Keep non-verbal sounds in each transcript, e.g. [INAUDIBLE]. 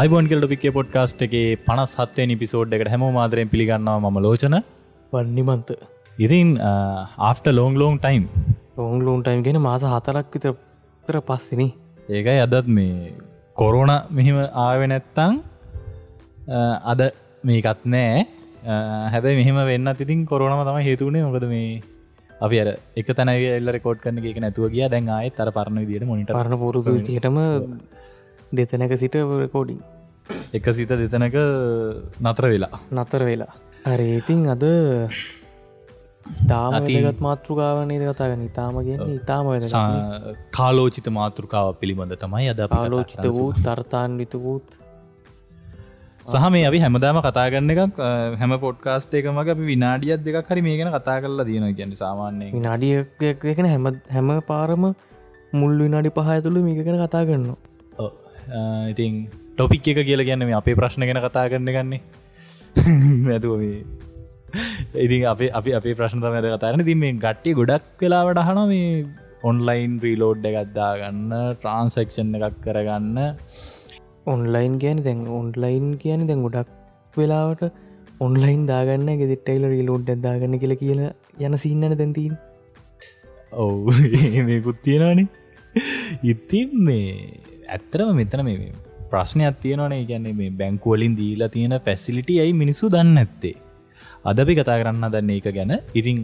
අයිබෝන් කෙල් ටොපික්ේ පොඩ්කාස්ට් එක පනස් සත්වය නිපිසෝඩ් එකට හැම මාදරයෙන් පිළිගන්නවා ම ලෝචන. වන්නිමන්ත ඉතින් after loan loan time long loan time ගෙන මාස හතරක් විතර පස්සින. ඒකයි අදත් මේ කොරෝණ මෙහිම ආව නැත්තං අද මේකත් නෑ. හැබැයි මෙහම වෙන්න තිතින් කොරනම තම හේතුවනේ මොකද මේ අපි අර එක තැන එල්ල කෝඩ් කන්න එක නැතුව කිය දැන් ආය තර පරණ විදිට මොනිට පරණ පුරුදු තියටම දෙතනක සිට රකෝඩින් එක සිත දෙතනක නතර වෙලා. නතර වෙලා. හරි ඉතින් අද තාම තිගත් මාතෘකාවනේද කතාගන ඉතාම කියන්න ඉතාම කාලෝචිත මාතෘකාව පිළිබඳ තමයි අද ආලෝචිත වූ තර්තාන්විත වූත් සහ මේ අපි හැමදාම කතාගන්න එකක් හැම පොඩ්කාස්ට එක මක අපි විනාඩියත් දෙකක් හරි මේ ගැන කතා කරලා තියෙන ගැන සාමාන්‍ය විනාඩියකන හැම හැම පාරම මුල් විනාඩි පහය තුළ මේක ගැන කතා කරනවා ඉතින් ටොපික් එක කියල ගැන්න මේ අපේ ප්‍රශ්න ගැන කතා කරන්න ගන්නේ. ඇතුව මේ ඉතින් අපේ අපි අපේ ප්‍රශ්න තමද කතාරන ති මේ ගට්ටිය ගොඩක් වෙලාවට හන මේ ඔන්ලයින් ප්‍රීලෝඩ් එකත්දා ගන්න ට්‍රන්සක්ෂන් එකක් කරගන්න. ඔන්ලයින් කියන දැන් ඔන්ලයින් කියන දැන් ගොඩක් වෙලාවට ඔන්ලයින් දාගන්න ගෙදිටයිල රීලෝඩ් දාගන්න කියල කියලා යන සින්නන දැන්තීන් ඔවු. [LAUGHS] මේකුත් තියෙනවානේ. ඉතින් මේ ඇත්තරම මෙතන මේ ප්‍රශ්නයක් තියෙනවනේ. ගැන්නේ මේ බැංකුවලින් දීලා තියෙන පැසිලිටි ඇයි මිනිස්සු දන්න ඇත්තේ අදපි කතා කරන්න දන්න එක ගැන. ඉතිං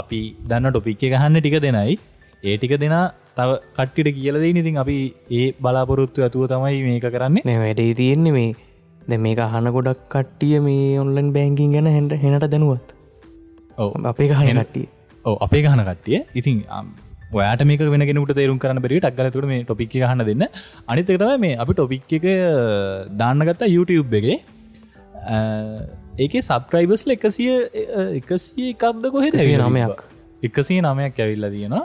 අපි දන්න ටොපික් එක ගහන්න ටික දෙනයි. ඒ ටික දෙනා තව කට්ටිට කියලදේ ඉතින් අපි ඒ බලාපොරොත්තු ඇතුව තමයි මේක කරන්නේ. වැඩේ තියෙන්නේ මේ දැ මේක අහන ගොඩක් කට්ටිය මේ ඔන්ලන් බැංකින් ගැන හැට හෙනට දැනුවත්. අපේ ගහන කට්ටිය. ඕ අපේ ගහන කට්ටිය. ඉතින් ඔයාට මේක වෙන කෙනට තේරුම් කරන්න බරි ටක්ගලතුට මේ ටොපික් හන්න දෙන්න. අනිතකතව මේ අපි ටොපික් එක දාන්නගත්තා YouTube එකේ. ඒක සබ්‍රයිබස්ල එකසිය එකසිය එකක්ද කොහෙද නමයක් එකසිය නමයක් ඇවිල්ල තියෙනවා.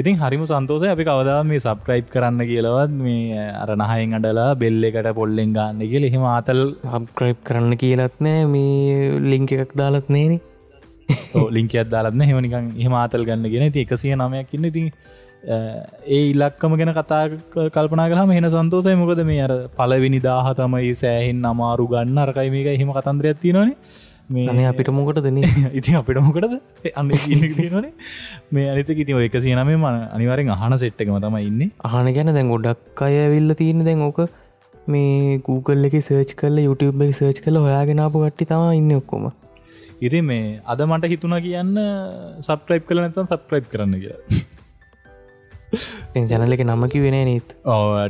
ඉතින් හරිම සන්තෝසය අපි කවදා මේ සබ්‍රයිබ් කරන්න කියලවත් මේ අර නහයෙන් අඩලා බෙල්ල එකට පොල්ලෙන් ගන්න කියල එහෙම ආතල් හබ්ක්‍රයිප් කරන්න කියලත් නෑ. මේ ලිංක එකක් දාලත් නේන [LAUGHS] ලිංකයක් දාලත්න හෙමනිකන් එහම ආතල් ගන්න ගෙන ති එකසිය නමයක් ඉන්න. ඉතින් ඒ ඉල්ලක්කම ගැන කතා කල්පනා කරම හෙන සන්තෝසය මොකද මේ අර පලවිනි දාහ තමයි සෑහෙන් අමාරු ගන්න. අරකයි මේක එහෙම කතන්දරයක් තියෙනවානේ. මේ අපිට මොකට දෙන [LAUGHS] ඉතින් අපිට මොකටද? අන්න තියෙනවනේ. මේ අනිත ඉතින් එක සියනමේ ම අනිවරෙන් අහන සෙට්ටකම තම ඉන්න. අහන ගැන දැන් ගොඩක් අය විල්ල තියෙන දැන් ඕක මේ Google එක සර්ච් කල YouTube එක සර්ච් කල හොයාගෙනාපු කට්ටි තම ඉන්න ඔක්කොම ඉති මේ අද මට හිතුනා කියන්න සබ්‍රයිප් කල නැතම් සබ්‍රයිප් කරන්න කියලා. ජනලක නමකි වෙන නීත්?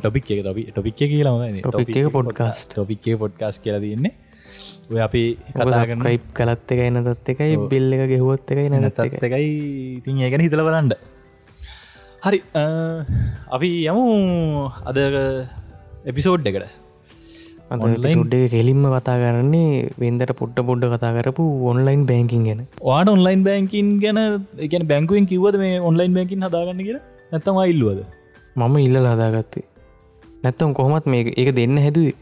ටොපික් එක ටොපි ටොපික් කියලා පොඩ්කාස් ටොපික් පොඩ්කාස් කියලා තියන්නේ. ඔය අපි කතාගන්න රයිප් කලත් එකයි නතත් එකයි බිල්ල එක ගෙහුවොත් එකයි නැතත් එකයි. ඉතින් ඒගැන හිතල බලන්ඩ හරි අපි යමු අද එපිසෝඩ් එකට ඩේ කෙලින්ම කතා කරන්නේ වෙන්දට පොට්ට පොඩ්ඩ කතා කරපු ඔන්ලයින් බැංකින් ගැන. වාට ඔන්ලයින් බැංකින් ගැන එකන බැංකුවෙන් කිවද මේ ඔන්ලයින් බැංකින් හදාගන්න කියලා? නැත්තම ඉල්ලුවද? මම ඉල්ල හදාගත්තේ. නැත්තම් කොහොමත් මේ ඒක දෙන්න හැදුවේ.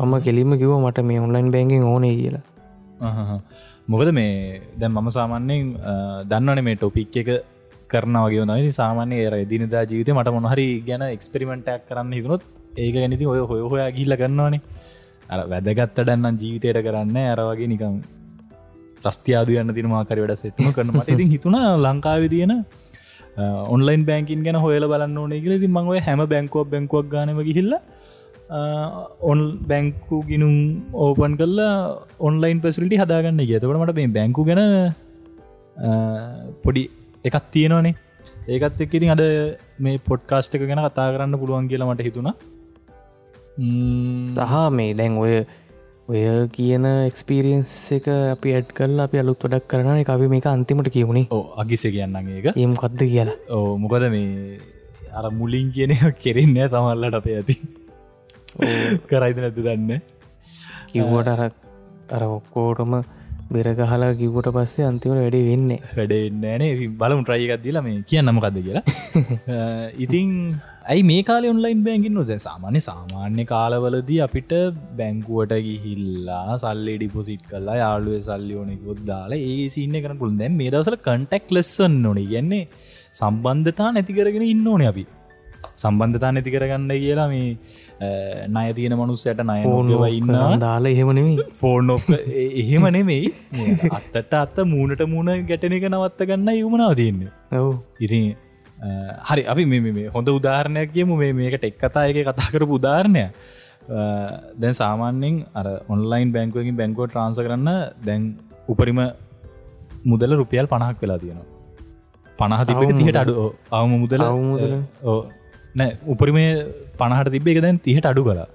මම කෙලිම කිව මට මේ ඔන්ලයින් බැංකින් ඕනේ කියලා. මොකද මේ දැන් මම සාමාන්‍යයෙන් දන්නවන මේ ටොපික් එක කරන වගේ නයි සාමාන්‍ය ඒර දිනදා ජීවිත මට මොහරි ගැන එක්ස්පෙරිමෙන්ටක් කරන්න හිතුනොත් ඒක ගැනති ඔය හොය හොයා ගිල්ල ගන්නවානේ අර වැදගත්ත ඩන්නන් ජීවිතයට කරන්න අර වගේ නිකම් ප්‍රස්තියාද යන්න තිනමාකර වැඩ සෙට්ම කරන. මට ඉතින් හිතුනා ලංකාව තියෙන ඔන්ලයින් බැංකින් ගැන හොයල බලන්න ඕනේ කියල. ති මංව හැම බැංකුවක් බැංකුවක් ගනම ගිහිල්ල ඔන් බැංකු ගිනුම් ඕපන් කල්ලා ඔන්ලයින් පෙසිලිටි හදාගන්න ගතකට මට මේ බැංකු ගැන පොඩි එකක් තියෙනවානේ. ඒකත් එක්කිරින් අද මේ පොඩ්කාස්ට එක ගැන කතා කරන්න පුළුවන් කියලා මට හිතුණා. දහා මේ දැන් ඔය ඔය කියන එක්ස්පිරියන්ස් එක අපි ඇඩ් කරලා අපි අලුත් ොඩක් කරන අපි මේක අන්තිමට කියවුණේ ඕ අගිස කියන්න ඒක. ඒම් කක්ද කියලා? ඕ මොකද මේ අර මුලින් කියන කෙරෙන්න තමල්ලට අපේ ඇති. කරයිද නැතු දන්න කිව්වට අර අර ඔක්කෝටම බෙරගහලා කිවට පස්සේ අන්තිමට වැඩේ වෙන්නේ වැඩෙන්නෑනේ බලමු ට්‍රයිකක්දදිල මේ කියන්න මොකක්ද කියලා. [LAUGHS] ඉතින් ඇයි මේ කාල ඔන්ලයින් බැංගින් නොද සාමාන්‍ය සාමාන්‍ය කාලවලදී අපිට බැංකුවට ගිහිල්ලා සල්ලි ඩිපොසිට් කල්ලා යාළුව සල්ලියෝනෙකුත් දාලා ඒ සින්න කරන පුළ දැන් මේ දසල කටෙක් ලෙස්සන් නොන ගැන්නේ සම්බන්ධතා නැති කරගෙන ඉන්න ඕන අපි. සම්බන්ධතා නැති කරගන්න කියලා මේ නය තියෙන මනුස්සයට නය ඉන්න දාලා එහෙමනෙමේ ෆෝර්න් එහෙම නෙමෙයි. අත්තට අත්ත මූුණට මූුණ ගැටන එක නවත්ත ගන්න යුමනාව තියන්නේ. ඔව. ඉතින් හරි අපි මේ හොඳ උදාහරණයක් කියමු. මේ මේකට එක් කතා එක කතා කරපු උදාහරණය දැන් සාමාන්‍යෙන් අර ඔන්ලයින් බැංකුවකින් බැංකෝ ට්‍රන්ස කරන්න දැන් උපරිම මුදල රුපියල් පණහක් වෙලා තියෙනවා. පණහ තිබක තිහට අඩු අවම මුදල. අවමුදල නෑ උපරිමේ පණහට තිබ්බ එක දැන් තිහට අඩු කලා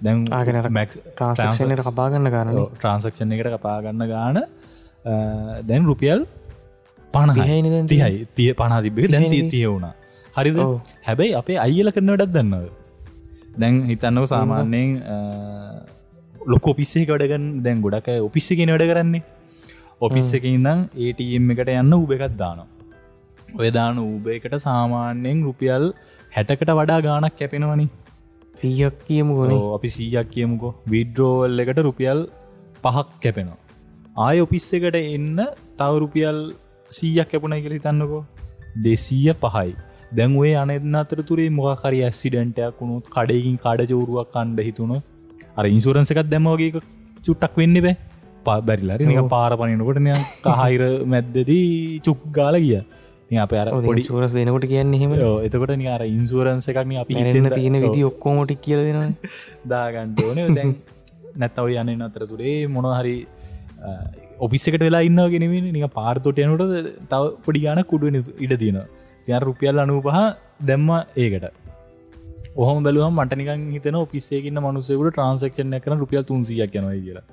දැන් ආගෙන මැක් ට්‍රන්සක්ෂණයට කපාගන්න කාරන ට්‍රන්සක්ෂණ එකට කපාගන්න ගාන දැන් රුපියල් දැන් තියයි තිය පනා තිබේ දැන් තිය තිය වුණා. හරිද. හැබැයි අපේ අයිල කරන වැඩක් දන්නව දැන් හිතන්නව සාමාන්‍යයෙන් ලොක ඔපිස්සේ වැඩගන්න දැන් ගොඩක් ඔපිස්ස කියෙන වැඩ කරන්නේ. ඔපිස්ස එක ඉඳම් ඒටම් එකට යන්න උබ එකත් දානවා. ඔය දාන ඌබ එකට සාමාන්‍යයෙන් රුපියල් හැටකට වඩා ගානක් කැපෙනවනි. සීයක් කියමු ගොනේ ඕ අපි සීයක් කියමුකෝ. විඩ්‍රෝවල් එකට රුපියල් පහක් කැපෙනවා. ආය ඔපිස්ස එකට එන්න තව රුපියල් සීයක් කැපුණ කියල හිතන්නකෝ. දෙසීය පහයි. දැන් ඔය අනෙදන්න අතර තුරේ මොකරි ඇස්සිඩන්ටයක් වුණුත් කඩයකින් කඩ ජෝරුවක් කණ්ඩ හිතුුණ අර ඉන්සුරන්ස එකක් දැමවගේ චුට්ටක් වෙන්න බෑ. පා බැරිලරි නික පාරපනනකොට නිය කහහිර මැද්දදී චුක් ගාල ගිය. අප අර පොඩි චෝරස් දෙනකොට කියන්න හෙම එතකොට අර ඉන්සුරන්ස එකක්න අපි හිතෙන තියෙන විදි ඔක්කෝමොටික් කියල දෙෙන දාගන්ට ඕන. දැන් නැත්තව යන්න අතරතුරේ මොනහරි ඔපිස්සකට වෙලා ඉන්නගෙනමින් නික පාර්තොට යනට තව පොඩි ගාන කුඩුව ඉඩ තියෙන තියන් රුපියල් අනූ පහ දැම්ම ඒකට. ඔහම බැලුවම් මටනිකන් හිතන ඔපිස්සේකින්න මනුසෙකුට ට්‍රන්සක්ෂණ කරන රුපියල් තුන්සියක් යනයි කියලා.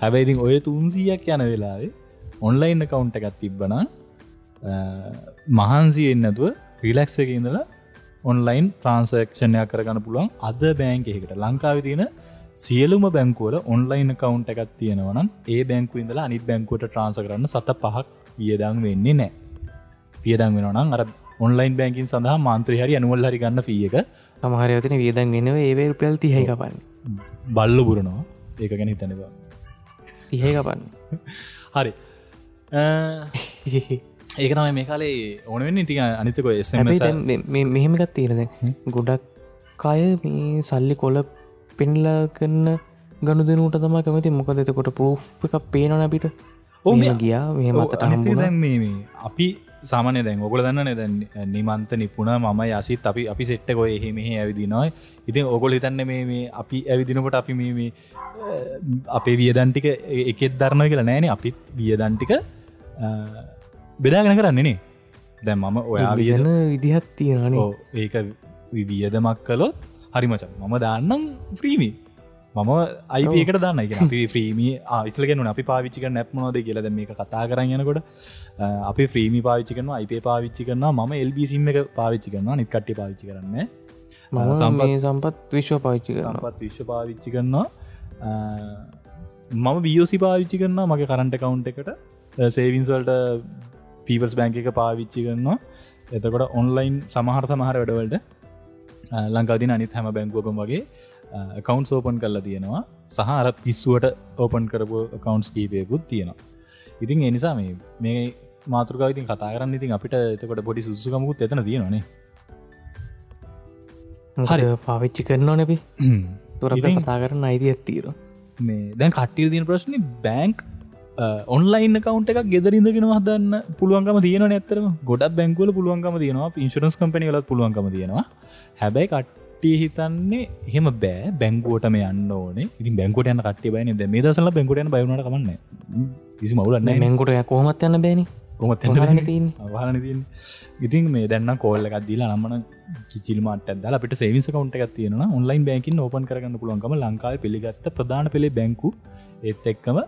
හැබැයිතින් ඔය තුන්සියක් යන වෙලාවේ ඔන්ලයින් කවුන්ට එකත් තිබ්බන මහන්සි එන්නතුව රිලක්ස එක ඉඳලා ඔන්ලයින් ට්‍රන්සක්ෂණයක් කරගන්න පුළුවන් අද බෑන්ක එකට ලංකාව තියෙන සියලුම බැංකුවල ඔන්ලයින් කවුන්ට එකක් තියෙනවනම් ඒ බැංකු ඉඳලා අනිත් බැංකුවට ට්‍රන්ස කරන්න සත පහක් වියදං වෙන්නේ නෑ පියදං වෙනනම් අර ඔන්ලයින් බැංකින් සඳහා මාන්ත්‍රය හරි අනුවල් හරි ගන්න ෆියක තමහරයතන වියදන් වෙනව ඒවේ රුපියල් තිහයි කපන්න. බල්ල පුරනවා ඒක ගැන හිතනවා තිහයි කපන්න. [LAUGHS] හරි. ඒක තමයි මේ කාලේ ඕනවෙන්න ඉතික අනිතක මෙහෙමකත් තීරද ගොඩක් කය මේ සල්ලි කොල පෙන්ල කරන්න ගණු දෙනුට තම කැමති. මොකද එතකොට පෝ් එකක් පේනන අපිට. ඔව් මෙහෙම මේ- ගියා මෙහෙමත්තට හම්බුණ. දැන් මේ මේ අපි සාමානය දැන් ඔගල දන්න දැන් නිමන්ත නිපුණ මම යසිත් අපි අපි සෙට්ටකො එහෙම ඇවිදිනොයි ඉතින් ඔගොල හිතන්න මේ අපි ඇවිදිනකොට අපි මේ අපේ වියදන්ටික එකෙත් දරණය කියලා නෑන. අපිත් වියදන්ටික බෙදාගෙන කරන්නේනේ දැන් මම ඔයා වියන විදිහත් තියෙනන ඒක වියදමක් කලොත් හරිමචන් මම දාන්නම් ්‍රීමි මම අයිකට දන්න ්‍රීමී ආවිසලගෙන අපි පාවිච්චික නැප්මනෝද කියලද මේක කතා කරන්නකොට අපි ්‍රීමි පාවිච්චි කරන අයිපේ පාවිච්චි කරන ම එල්බිසිම් එක පාවිච්චි කරන නිත්කට පාවිච්චි කරන්න සම්පත් මේ සම්පත් විශ්ව කරන සම්පත් විශ්ව පාවිච්චි කරනවා. මම බියෝසි පාවිච්චි කරන්න මගේ කරන්ට කවුන්් එකට. සේවින්සල්ට පීවර්ස් බැංක එක පාවිච්චි කරනවා. එතකොට ඔන්ලයින් සමහර සමහර වැඩවලට ලංකාදින අනිත් හැම බැංකුවකම වගේ කවන්් ඕපන් කල්ලා තියෙනවා. සහ අර පිස්සුවට ඕපන් කරපු කවන්ස් කීපයකුත් තියෙනවා. ඉතින් එනිසා මේ මේ මාතෘකාවිතින් කතා කරන්න ඉතින් අපිට එතකොට පොඩි සුසුකමුත් එතන තියෙනවානේ හරි. පාවිච්චි කරනවා නැබි ඉතින්- කතා කරන්න අයිතියක් තීර මේ දැන් කට්ටිය තින ප්‍රශ්න බැංක් ඔන්ලයින් කවන්ට එකක් ගෙදරින්දගෙන හදන්න පුළුවන්කම තියෙන ඇතරම ගොඩක් බැංකුවල පුළුවන්කම තියෙනවා. ඉන්ශරන්ස් කම්පනි වලත් පුළුවන්කම තියෙනවා. හැබැයි කට්ටිය හිතන්නේ එහෙම බෑ. බැංකුවටම යන්න ඕනේ. ඉතින් බැංකුවට යන්න කට්ටිය බයින. මේ දසල බැංකුටයන බයුණට කමන්න කිසි මවුලන්න මැංකුට කොහොමත් යන්න බෑනි. කොමත් ඔහරණ තියන්නේ. අවහන තින් ඉතින් මේ දැන්න කෝල්ල එකක් දීලා නම්මන කිචිල්මට දල අපට සේවිස කවන්ට එකක් තියෙන ඔන්ලයින් බැංකින් ඕපන් කරගන්න පුළුවන්කම ලංකාව පිළිගත්ත ප්‍රධාන පෙළේ බැංකු ඒත් එක්කම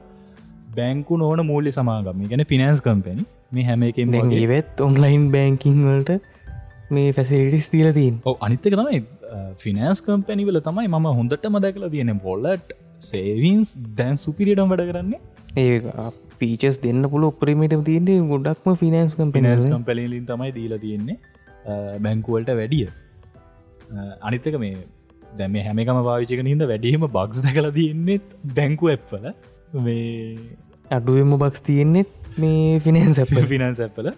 බැංකු නොන මූල්‍ය සමාගම. ගැන පිනන්ස් කම්පැනි මේ හැම දැන් ඒවත් ඔන්ලයින් බෑංකිං වලට මේ ෆැසිලිටිස් තිීල තින් ඔව අනිත්තක තමයි ෆිනන්ස් කම්පැනිවල තමයි මම හොඳට මදැකලා තියෙන බොල්ලට් සේවින්ස් දැන් සුපිරිටම් වැඩ කරන්නේ. ඒ පීචස් දෙන්න පුල ඔපරීමට තියන්නේ ගොඩක්ම ෆිනන්ස් පිනස් කම්පිනස් කම්පැලිලින් තමයි දීලා තියෙන්නේ බැංකුවලට වැඩිය. අනිත්තක මේ දැම හැමකම පාවිචික හිද වැඩීම බක්ස් දැකලා තියෙන්නේෙත් බැංකු ඇප්වල මේ අඩුවම බක්ස් තියෙන්නෙත් මේ ෆිනන්ස ෆිනන්ස් ඇපල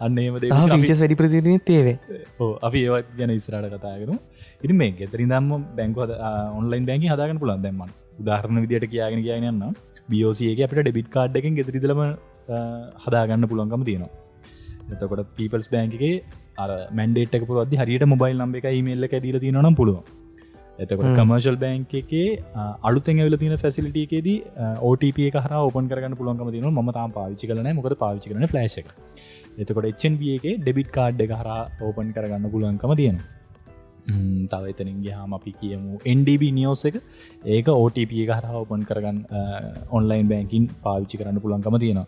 අන්න ඒම දේ ෆිචස් වැඩි ප්‍රතිරන තේවේ ඕ අපි ඒවත් ගැන ඉස්රට කතාගෙන ඉති මේ ගෙතරි දම්ම බැංකවද ඔන්ලයින් බැංකි හදාගන්න පුළන් දැම්මන් උදාහරණ විදිට කියගෙන කියයන්න බියෝසියගේ අපට ඩෙබිට් කාඩ් එකින් ගෙතරිදලම හදාගන්න පුළුවන්කම තියෙනවා. එතකොට පීපල්ස් බෑන්කගේ මැන්ඩේට්ක පුරදදි හරියට මොබයිල් නම්බ එක ඉමල්ල ඇදීර තියනම් පුළුව එතකොට කමර්ශල් බෑන්ක එකේ අලුතෙන් ඇවල තින ෆැසිලිටියකේද ඕටප හර ඕපන් කරගන්න පුළුවන්කම තින ම තාම පාවිචි කරන මොකද පාවිචි කරන එක. එතකොට එච්චන්බගේ ඩෙබිට් කාඩ් එක හර ඕපන් කරගන්න පුළුවන්කම තියෙනවා. තව එතනින් ගහම අපි කියමු NDB නිියෝස එක. ඒක OTP හරහා ඔපන් කරගන්න ඔන්ලයින් බැංකින් පාවිච්චි කරන්න පුළන්කම තියෙනවා.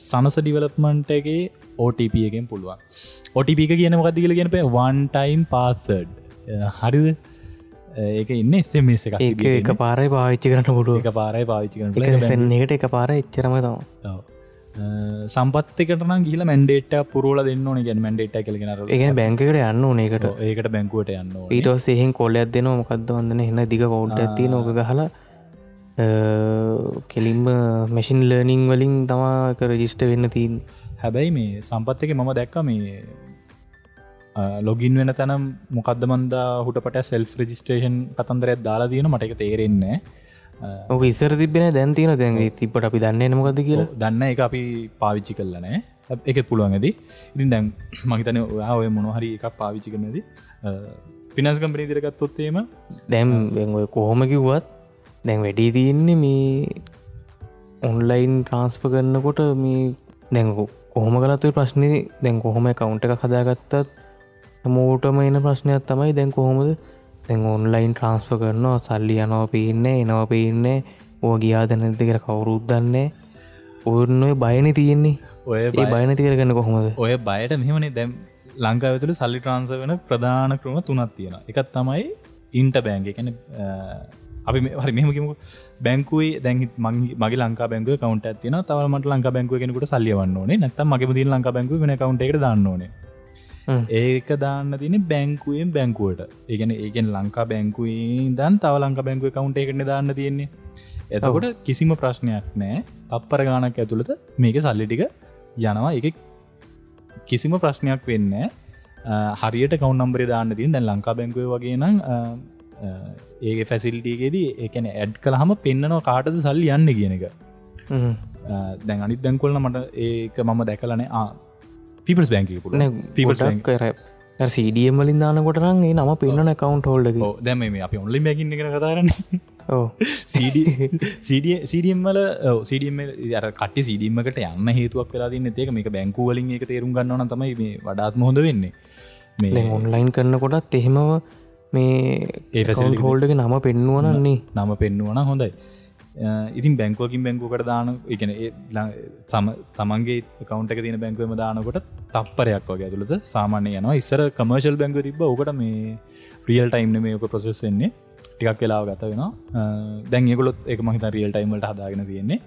සනස ඩිවලප්මන්ටගේ OTP එකෙන් පුළුවන්. එක කියන මොකද කියල ගෙනපේ වන්ටයිම් පාසඩ් හරිද ඒක ඉන්න එස්සමස් එක එක පාරයි පාවිච්චි කරන්න පුඩුව එක පාරයි පාවිච්චි කරන සෙන්නකට එක පාර එච්චරම තම සම්පත්කටන ගිල මැන්ඩේට පුරල දෙන්න ඕන ගැන මැන්ඩේට කලගෙන ඒ බැංකට යන්න ඕනකට ඒකට. බැංකුවට යන්න ඊටස් එහෙන් කොල්ලයක් දෙන මොකක්ද වන්නන එන්න දිග කවුන්ට ඇති නොක ගහලා. කෙලින්ම මැසින් ලර්නිං වලින් තමාක රජිස්ට වෙන්න තින් හැබැයි මේ සම්පත් එක මම දැක්ක මේ ලොගින් වෙන තැනම් මොකක්ද මන්දා හුට පට සෙල් රජිස්ට්‍රේෂන් කතන්දරයක් දාලා තියෙන මට එක තේරෙන්නේ ඕක ඉස්සර තිබෙන දැන්තින දැන් තිබට අපි දන්න නමකද කියලා. දන්න එක අපි පාවිච්චි කරලනෑ එක පුළුවන් ඇති. ඉතින් දැන් මහිතන ඔයා ඔය මොනොහරි එකක් පාවිච්චි කරනද පිනස් කම්පනී දිරගත්තොත්තේම දැම් ඔය කොහොම කිව්වත් දැන් වැඩී තියන්නේ මේ ඔන්ලයින් ට්‍රන්ස්ප කරන්නකොට මේ දැංකු කොහොම කලත්තුයි ප්‍රශ්නය දැන් කොහොම කවුන්ට එක හදාගත්තත් මෝටම එන ප්‍රශ්නයක් තමයි දැන් කොහොමද? දැන් ඔන්ලයින් ට්‍රන්ස්ෆ කරනවා සල්ලි යනව පේන්නේ එනව පේන්නේ ඕ ගියාද නැති කර කවුරුත් දන්නේ ඔන්න ඔය බයන තියෙන්නේ. ඔය බයනති කරගන්න කොහොමද? ඔය බයට මෙහමනේ. දැම් ලංකාවතුළ සල්ලි ට්‍රන්ස වෙන ප්‍රධාන ක්‍රම තුනත් තියෙන එකත් තමයි ඉන්ට බෑන්ග කැන අපි හරි මෙහමකිමු බැංකුවේ දැන් මගේ ලංකා බැංගුව කවන්ට ඇතින තවමට ලංකා බැංකුව කෙනෙකුට සල්ලියවන්න ඕනේ. නැත්තම් මගේ දී ලංකා බැංකුව වෙන කවන්ට එකට දාන්න ඕනේ ඒක දාන්න තින බැංකුවෙන් බැංකුවට. ඒගන ඒගෙන් ලංකා බැංකුවෙන් දන් තව ලංකා බැංකුව කවුන්ට එකට දාන්න තියෙන්නේ. එතකොට කිසිම ප්‍රශ්නයක් නෑ තප්පර ගානක් ඇතුළත මේක සල්ලිටික යනවා. එක කිසිම ප්‍රශ්නයක් වෙන්න හරියට කවුන් නම්බර දාන්න තින් දැන් ලංකා බැංකුව වගේ නම් ඒක ෆැසිල්ටියගේදී ඒකන ඇඩ් කළහම පෙන්න්නනවා කාටද සල්ලි යන්න කියන එක. දැන් අනිත් දැංකොල්ල මට ඒක මම දැකලනේ පිපස් බැංක කර සඩියම් වලින් දානකොට රන්ගේ නම පෙන්න්න කවන්් හෝල්ඩ දැම මේ අපි ඔන්ලි මැකින්න කන කතාරන්න සිඩියම්මල සිඩියම අර කට සිඩීමකට යන්න හේතුවක් වෙලා දින්න ඒක මේක බැංකුවලින් එක තේරුම් ගන්නවන තමයි මේ වඩාත්ම හොඳ වෙන්නේ. මේ ඔන්ලයින් කරනකොටත් එහෙමව මේ ඒ හෝල්ඩක නම පෙන්නුවනන්නේ නම පෙන්නුවන හොඳයි ඉතින් බැංකුවකින් බැංකුවකට දාන එකන සම තමන්ගේ කවන්ට තින බැංකුවම දානකොට තප්පරයක් වගේ ඇතුළද සාමාන්‍ය යනවා ඉස්සර කමර්ශල් බැංගු තිබ ඕකට මේ රියල් ටයිම්න මේක ප්‍රසෙස්සෙන්නේ ටිකක් වෙලාව ගත වෙන දැන්ගකොලොත් එක මහිත රියල් ටයිම්ට හදාගෙන තියෙන්නේ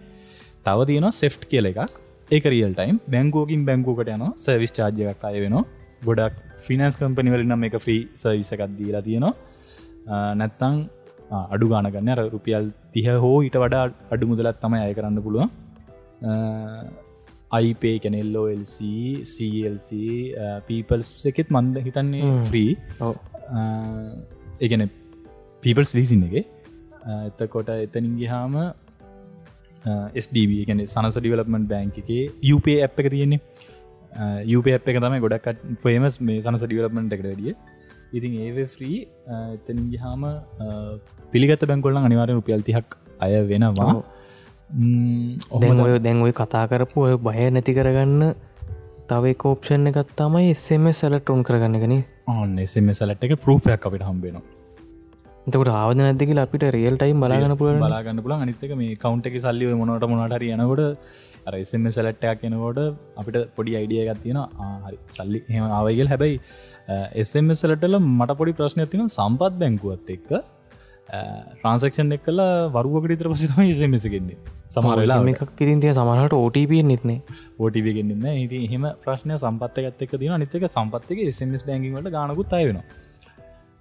තව තියෙන සෙෆ්ට් කියල එකක් ඒක රියල් ටයිම් බැංකෝකින් බැංකෝකට යන සවිස් චාර්ජයක් අය වෙන ගොඩක් ෆිනන්ස් කම්පනිවලින්නම් එක ෆ්‍රී සවිසකක් දීලා තියෙනවා නැත්තං අඩු ගානගන්න අර රුපියල් තිහ හෝ ඊට වඩා අඩු මුදලත් තමයි අය කරන්න පුළුවන්. අයිපේ කැනෙල්ලෝල්C CLC පීපල්ස් එකෙත් මන්ද හිතන්නේ ෆ්‍රී ඒගැන පීපල්ස් ලීසින් එක. එතකොට එතනින් ගහාම ස්ඩB ගැන සනස ඩිවලපමට බෑංක එකේ UP ඇ් එක තියෙන්නේ. UP ඇ් එක තමයි ගොඩක් පේමස් මේ සනස ඩිවලපමට එකට ඩිය ඉතින් ඒ ්‍රී එතනින් ගහාම පිළිගත බැංකොල්ලන් අනිවාරය රුපියල් තිහක් අය වෙනවා. දැන් ඔය දැන් ඔය කතා කරපු ඔය බය නැති කරගන්න තව කෝප්ෂන් එකත් තමයි එසම සැලට උන් කරගන්නගෙන ඔන්න එසම සැලට් එක පරූෆයක් අපිට හම්බෙනවා එතකට ආවද නැදක අපිට රියල් ටයිම් බලාගන්න පුල බලාගන්න පුල අනිතක මේ කවන්ට එක සල්ලි මොනට මොනට යනකොට අරසම සැලට්ටයක් කෙනකොට අපිට පොඩි අයිඩිය එකත් තියෙන හරි. සල්ලි එම ආවයිගල් හැබැයි එසම සලටල මට පොඩි ප්‍රශ්නය තින සම්පත් බැංකුවත් එක්ක ට්‍රන්සක්ෂන් එක් කලා වරුවකට ඉතර පසිතම එසමසගෙන්නේ සමරලා එකක් ඉතින් තිය සමහට OTP නෙත්නේ ඕටිගෙන්න්න ඉති එහෙම ප්‍රශ්නය සම්පත් ඇත්තක තින නිතක සම්පත්තක එසමස් බැංගිට ගානකුත් අයවෙන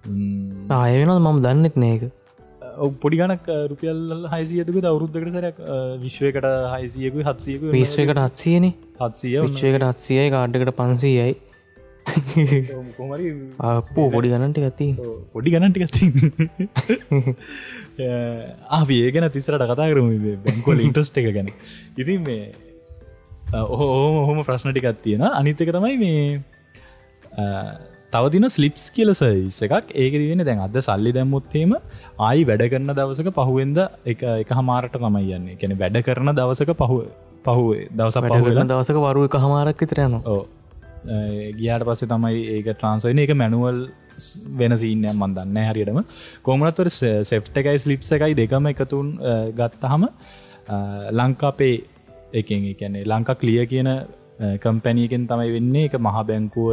ආය වෙන මම දන්නෙත් නේක පොඩි ගනක් රුපියල් හයිසියතුක අවුරුද්ධකට සරයක් විශ්වයකට හයිසියකු හත්සියක විශ්වයකට හත්සියන. හත්සිය විශ්වයකට හත්සියයි කාඩ්ඩකට පන්සීයයි. අපෝ පොඩි ගණන්ට ගති පොඩි ගණන්ටි ගත්ති ආඒගෙන තිසරට කතා කරම බැංකොල ඉන්ට්‍රස්ට එක ගැන. ඉතින් මේ ඔහෝම හොම ප්‍රශ්නටිකත් තියෙන අනිතක තමයි මේ තවදින ස්ලිප්ස් කියල සයිස් එකක්. ඒක දිවෙන දැන් අද සල්ලි දැම්මුත්තේම ආයි වැඩ කරන දවසක පහුවෙන්ද එක එක හමාරට තමයි යන්නේ. කැන වැඩ කරන දවසක පහු පහුවේ දවස පහුවෙන දවසක වරුව එක හමාරක් විතරයන ගියාට පස්සේ තමයි ඒක ට්‍රන්සයින එක මැනුවල් වෙන සීනයන් මන්දන්න හරියටම. කොමනත්වර සෙප්ට එකයි ස්ලිප්ස එකයි දෙකම එකතුන් ගත්තහම ලංකාපේ එකෙන් එකැනේ ලංකා කලිය කියන කම්පැනියකෙන් තමයි වෙන්නේ. එක මහා බැංකුව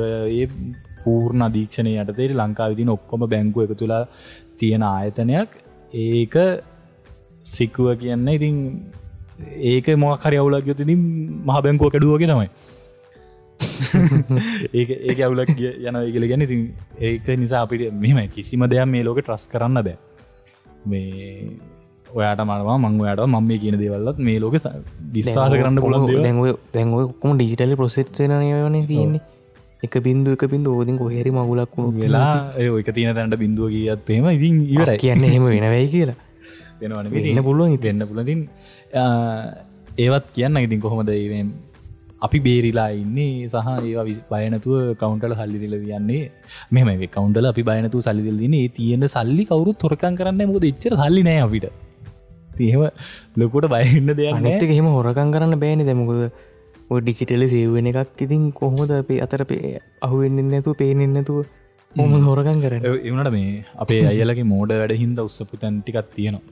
පූර්ණ අධීක්ෂණය යටතේ ලංකා විදින ඔක්කොම බැංකුව එක තුලා තියෙන ආයතනයක්. ඒක සික්කුව කියන්න ඉතින් ඒක මොකරි අවුලක් යොතිදි මහ බැංකුව කැඩුවගේ තමයි. [LAUGHS] ඒක ඒක අවුලක් යන කියල ගැන ඉතින් ඒක නිසා අපිට මෙම කිසිම දෙයක් මේ ලෝක ට්‍රස් කරන්න බෑ. මේ ඔයාට මනවා මංවයාට මම මේ කියන දේවල්ලත් මේ ලෝක විස්සාහ කරන්න පුළන් දැන්ව දැන්ව කොම ඩිජිටල ප්‍රසෙත්වන තියන්නේ එක බින්දු එක බින්දු ෝදින් කොහෙරි මගුලක් වෙලා ඒක තියන තැන්ට බින්දුව කියත්තේම ඉතින් ඉවර කියන්න හෙම වෙනවයි කියලා. [LAUGHS] වෙනවන වෙන්න පුළුවන් වෙන්න පුලතින් ඒවත් කියන්න ඉතින් කොහොමද අපි බේරිලා ඉන්නේ සහ ඒවා බයනතුව කවුන්ටල හල්ලිදිල දන්නේ මෙම කවුන්ටල අපි බයනතු සල්ලිදිල් දින ඒ තියෙන සල්ලි කවරු තොරකන් කරන්න මොද එච්චර හල්ලි නෑ අපිට. තිහෙම ලොකොට බයන්න දෙයක් නඇත හෙම හොරකන් කරන්න බෑනි දැමකුද ඩිචිටල සේවෙන එකක් ඉතින් කොහොමද අපේ අතර පේ අහුවෙන්න්න නැතු පේනෙන් නැතුව මොම හෝරකන් කර එවනට මේ අපේ අයලගේ මෝඩ වැඩ හින්ද උත්සපු තැන්ටිකක් තියෙනවා.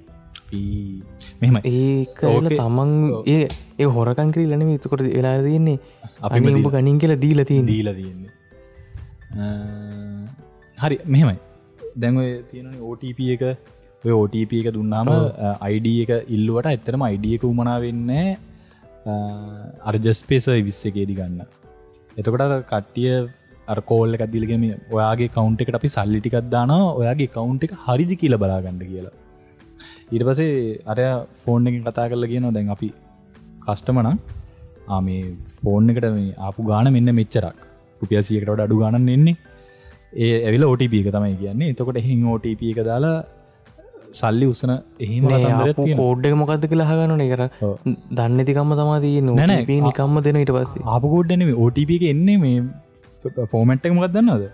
මෙම ඒක තමන් ඒ ඒ හොරකන් කරී ලන විතකොට වෙලා තියන්නේ අපි උඹ ගනින් කියලා දීලති දීල තියෙන්නේ. හරි මෙහෙමයි. දැන්ව තියෙන ඕටප එක. ඔය ඕටප එක දුන්නාම අයිඩ එක ඉල්ලුවට ඇත්තරම අයිඩිය එක උමනා වෙන්න අර්ජස්පේස විස්ස එකේදි ගන්න. එතකොට කට්ටිය අර්කෝල්ල එකක් දිලගෙම ඔයාගේ කවුන්ට එකට අපි සල්ලිටිකක් දාන ඔයාගේ කවුන්ට එක හරිදි කියල බලාගන්න කියලා. ඊට පසේ අරය ෆෝන් එකින් කතා කරල කියන දැන් අපි කස්ටමන ආමේ ෆෝන් එකට මේ ආපු ගාන මෙන්න මෙච්චරක්. රුපියසියකට අඩු ගණන් එන්නේ ඒ ඇවිල OTP එක තමයි කියන්නේ. එතකොට හිං OTP එක දාලා සල්ලි උසන එහෙම කෝඩ්ඩක මොකක්ද කියලා හගන්නන කර දන්නතිකම්ම තමාදී නොනැ නිකම්ම දෙන ඉට පස්සේ. ආප කෝඩ්ඩන OTP එක එන්නේ මේ ෆෝමට් එක මොකක් දන්නද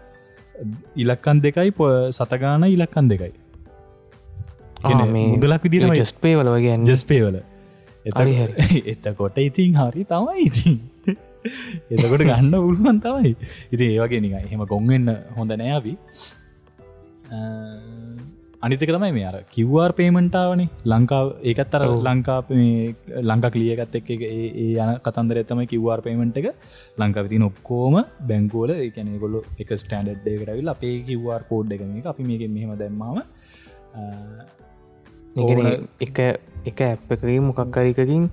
ඉලක්කන් දෙකයි පො සතගාන ඉලක්කන් දෙකයි. මුදලක් විදිර ජස් පේවල වගේ ජස් පේවල එතරි හැ එතකොට ඉතින් හරි තමයි ඉතින්. [LAUGHS] එතකොට ගන්න උල්ුවන් තමයි. ඉති ඒවගේ නික එහෙම ගොන්ගන්න හොඳ නෑවී අනිතක තමයි මේ අර කිව්වාර් පේමෙන්ටාවනේ ලංකාව ඒකත්තර ලංකා ලංකා කලියගත් එක් ඒ යන කතන්දර ඇතම කිව්වාර් පේමෙන්ට් එක. ලංකා විතින ඔක්කෝම බැංකෝල එකනෙගොල්ල එක ස්ටන්ඩ් කරවිල් අපේ කිව්වාර් කෝඩ් එක මේ අපි මේක මෙහම දැම්මාම එක එක ඇප් එකකින් මොකක් කරිකකින්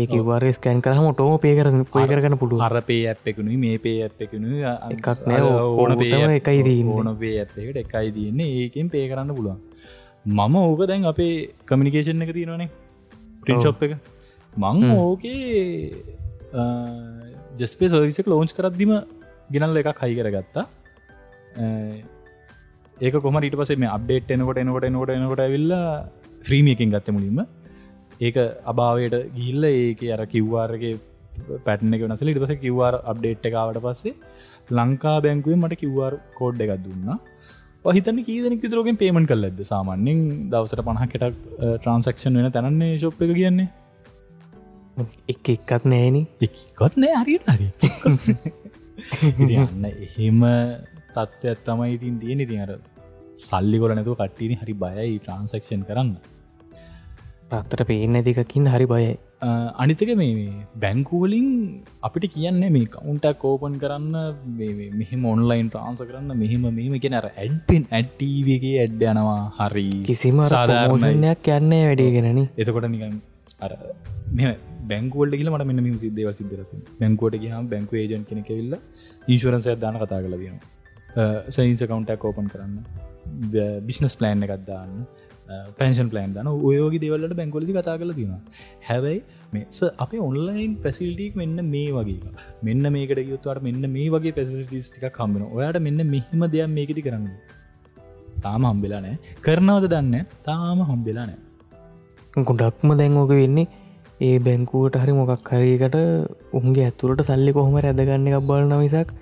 ඒක වර ස්කෑන් කරහම ටෝම පේ කරන පය කරගන්න පුළුව හර පේ ඇ් එකනු මේ පේ ඇ් එකනු එකක් නෑ ඕන පේ එකයි දී ඕන පේ ඇත්තකට එකයි තියන්නේ. ඒකෙන් පේ කරන්න පුළුවන්. මම ඕක දැන් අපේ කමිනිකේෂන් එක තියෙනවනේ. ප්‍රින්ශොප් එක. මං ඕකේ ජස්පේ සර්විසක ලෝංච් කරද්දිම ගෙනල්ල එකක් හයි කරගත්තා. ඒක කොම ඊට පසේ අප්ඩේට් එනකොට එනකොට එනකොට එනකොට ඇවිල්ලා ්‍රීමියකින් ගත්ත මුලින්ම ඒක අභාවයට ගිල්ල ඒක අර කිව්වාරගේ පැටන එක වනසල ඉට පස කිව්වාර අප්ඩේට් එකාවට පස්සේ ලංකා බැංකුවෙන් මට කිව්වාර් කෝඩ් එකක් දුන්නා. පහිතන කීදනෙක් විතරෝගෙන් පේමන් කල් ඇද සාමාන්‍යෙන් දවසට පණහකට ට්‍රන්සක්ෂන් වෙන තැනන්නේ ශොප් එක කියන්නේ. එක එක්කත් නෑන එකත් නෑ හරියට හරි යන්න එහෙම තත්ත්වත් තමයි ඉතින් තියෙන ඉතින් අර සල්ලි කොල නැතුව කට්ටීනි හරි බයයි ට්‍රන්සක්ෂන් කරන්න රත්තට පේන දෙකකින් හරි බයයි. අනිතක මේ බැංකුවලින් අපිට කියන්න මේ කවුන්ටක් කෝපන් කරන්න මෙහම ඔන්ලයින් ට්‍රන්ස කරන්න මෙහෙම මෙම කෙනර ඇඩ්පෙන් ඇඩ්ටීවගේ ඇඩ් යනවා. හරි. කිසිම සාධාරණයක් යන්නේ වැඩේගෙනන එතකොට නිකන් අර මෙ බැංකුවල්ට කියල මට මෙන්න මිම සිද්ධව සිදර බැංකුවට ගහම බැංකු ඒජන් කෙනෙකවෙල්ල ඉන්ශුරන්සය දාන කතා කල දනවා සයින්ස කවුන්ටක් කෝපන් කරන්න. බිස්නස් ප්ලෑන් එකක්දාන්න පැන්ෂන් ප්ලෑන් දන ඔයෝගේ දෙවල්ලට බැංකොලි කතා කල තින හැබැයි මෙස අප ඔන්ලයින් පැසිල්ටික් මෙන්න මේ වගේ මෙන්න මේකට යුතුවට මෙන්න මේ වගේ පැසිටිස්ටික කම්බෙන ඔයාට මෙන්න මෙහෙම දෙයක් මේකති කරන්න තාම හම්බෙලා නෑ කරනවද දන්න තාම හම්බෙලා නෑ ගොඩක්ම දැන්ෝක වෙන්නේ ඒ බැංකුවට හරි මොකක් හරිකට උන්ගේ ඇතුරට සල්ලි කොහොම රැදගන්න එකක් බලන විසක්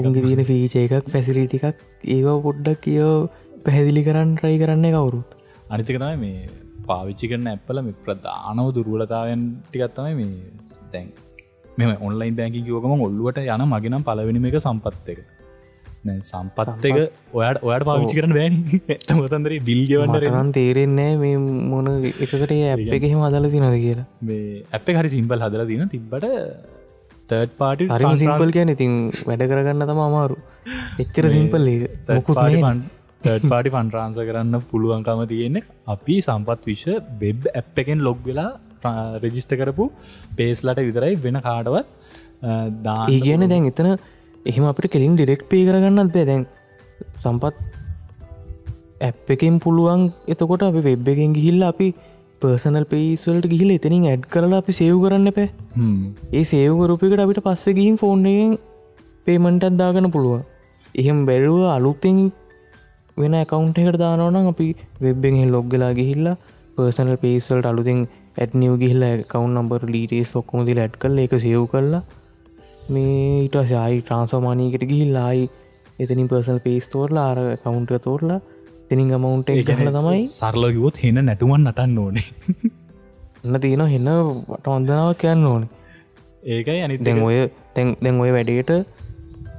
උන්ගේ තියෙන ෆීච එකක් ෆැසිලිටි එකක් ඒවා පොඩ්ඩක් කියෝ පැහැදිලි කරන්න ට්‍රයි කරන්න කවුරුත් අනිතිකතයි මේ පාවිච්චි කරන ඇපල මේ ප්‍රධානව දුරුවලතාවයන් ටිකත්තමයි මේ දැන් මෙම ඔන්ලයින් බැංකි යෝකම ඔල්ලුවට යන මගෙනම් පලවෙනිම එක සම්පත් එක. සම්පත් එක ඔයාට ඔයාට පාවිච්චි කරන බෑනි. ඇතමතන්දරේ [LAUGHS] බිල්ගවන්නර මටනම් තේරෙන්නේ මේ මොන එකකට ඇප් එක එහෙම අදල තිනද කියලා. මේ ඇප හරි සිම්පල් හදල තින තිබ්බට තර්ඩ් පාටි හරි සිම්පල් කියන ඉතින් වැඩ කරගන්න තම අමාරු. [LAUGHS] එච්චර සිම්පල් මොකුත් තර්ඩ් පාටි පන්ට්‍රාන්ස කරන්න පුළුවන්කම තියෙන්නේ. අපි සම්පත් විශ්ව වෙබ් ඇප් එකෙන් ලොග් වෙලා රෙජිස්ට කරපු පේස්ලට විතරයි වෙන කාඩවත් දා ඒ කියන දැන් එතන එහෙම අපට කෙලින් ඩිරෙක්් පේ කරගන්නත් බේ. දැන් සම්පත් ඇප් එකෙන් පුළුවන් එතකොට අපි වෙබ් එකෙන් ගිහිල්ල අපි පර්සනල් පේස්වල්ට ගිහිල එතනින් ඇඩ් කරලා අපි සේව් කරන්න පැ ඒ සේවකරුපිකට අපිට පස්ස ගිහින් ෆෝන්්ගෙන් පේමන්ටත් දාගන පුළුවන්. එහෙම බැරුව අලුත්තෙන් වෙන කවුන්ට එකට දානවනම් අපි වෙබ්බෙන් ලොග්ගලා ගිහිල්ලා පර්සනල් පේසල්ට අලුතින් ඇත්නිව ගිහිල්ල කවුන් නම්බර් ලීටේස් ඔක්කොම දිල ඇඩ් කල එක සයව් කරලා මේ ඊට සයි ට්‍රන්සෝමානීකට ගිහිල්ලායි එතනින් පර්සල් පේස් තෝරලා ආර කවුන්ට තෝරලා තිනින් ගමවුන්ට හල තමයි සරලගවොත් හෙන නැටුවන් නටන්න ඕනේ. එන්න තියෙන හෙන්න වට වන්දනාව කියන්න ඕන. ඒකයි අනි දැන් ඔය තැන් දැන් ඔය වැඩේට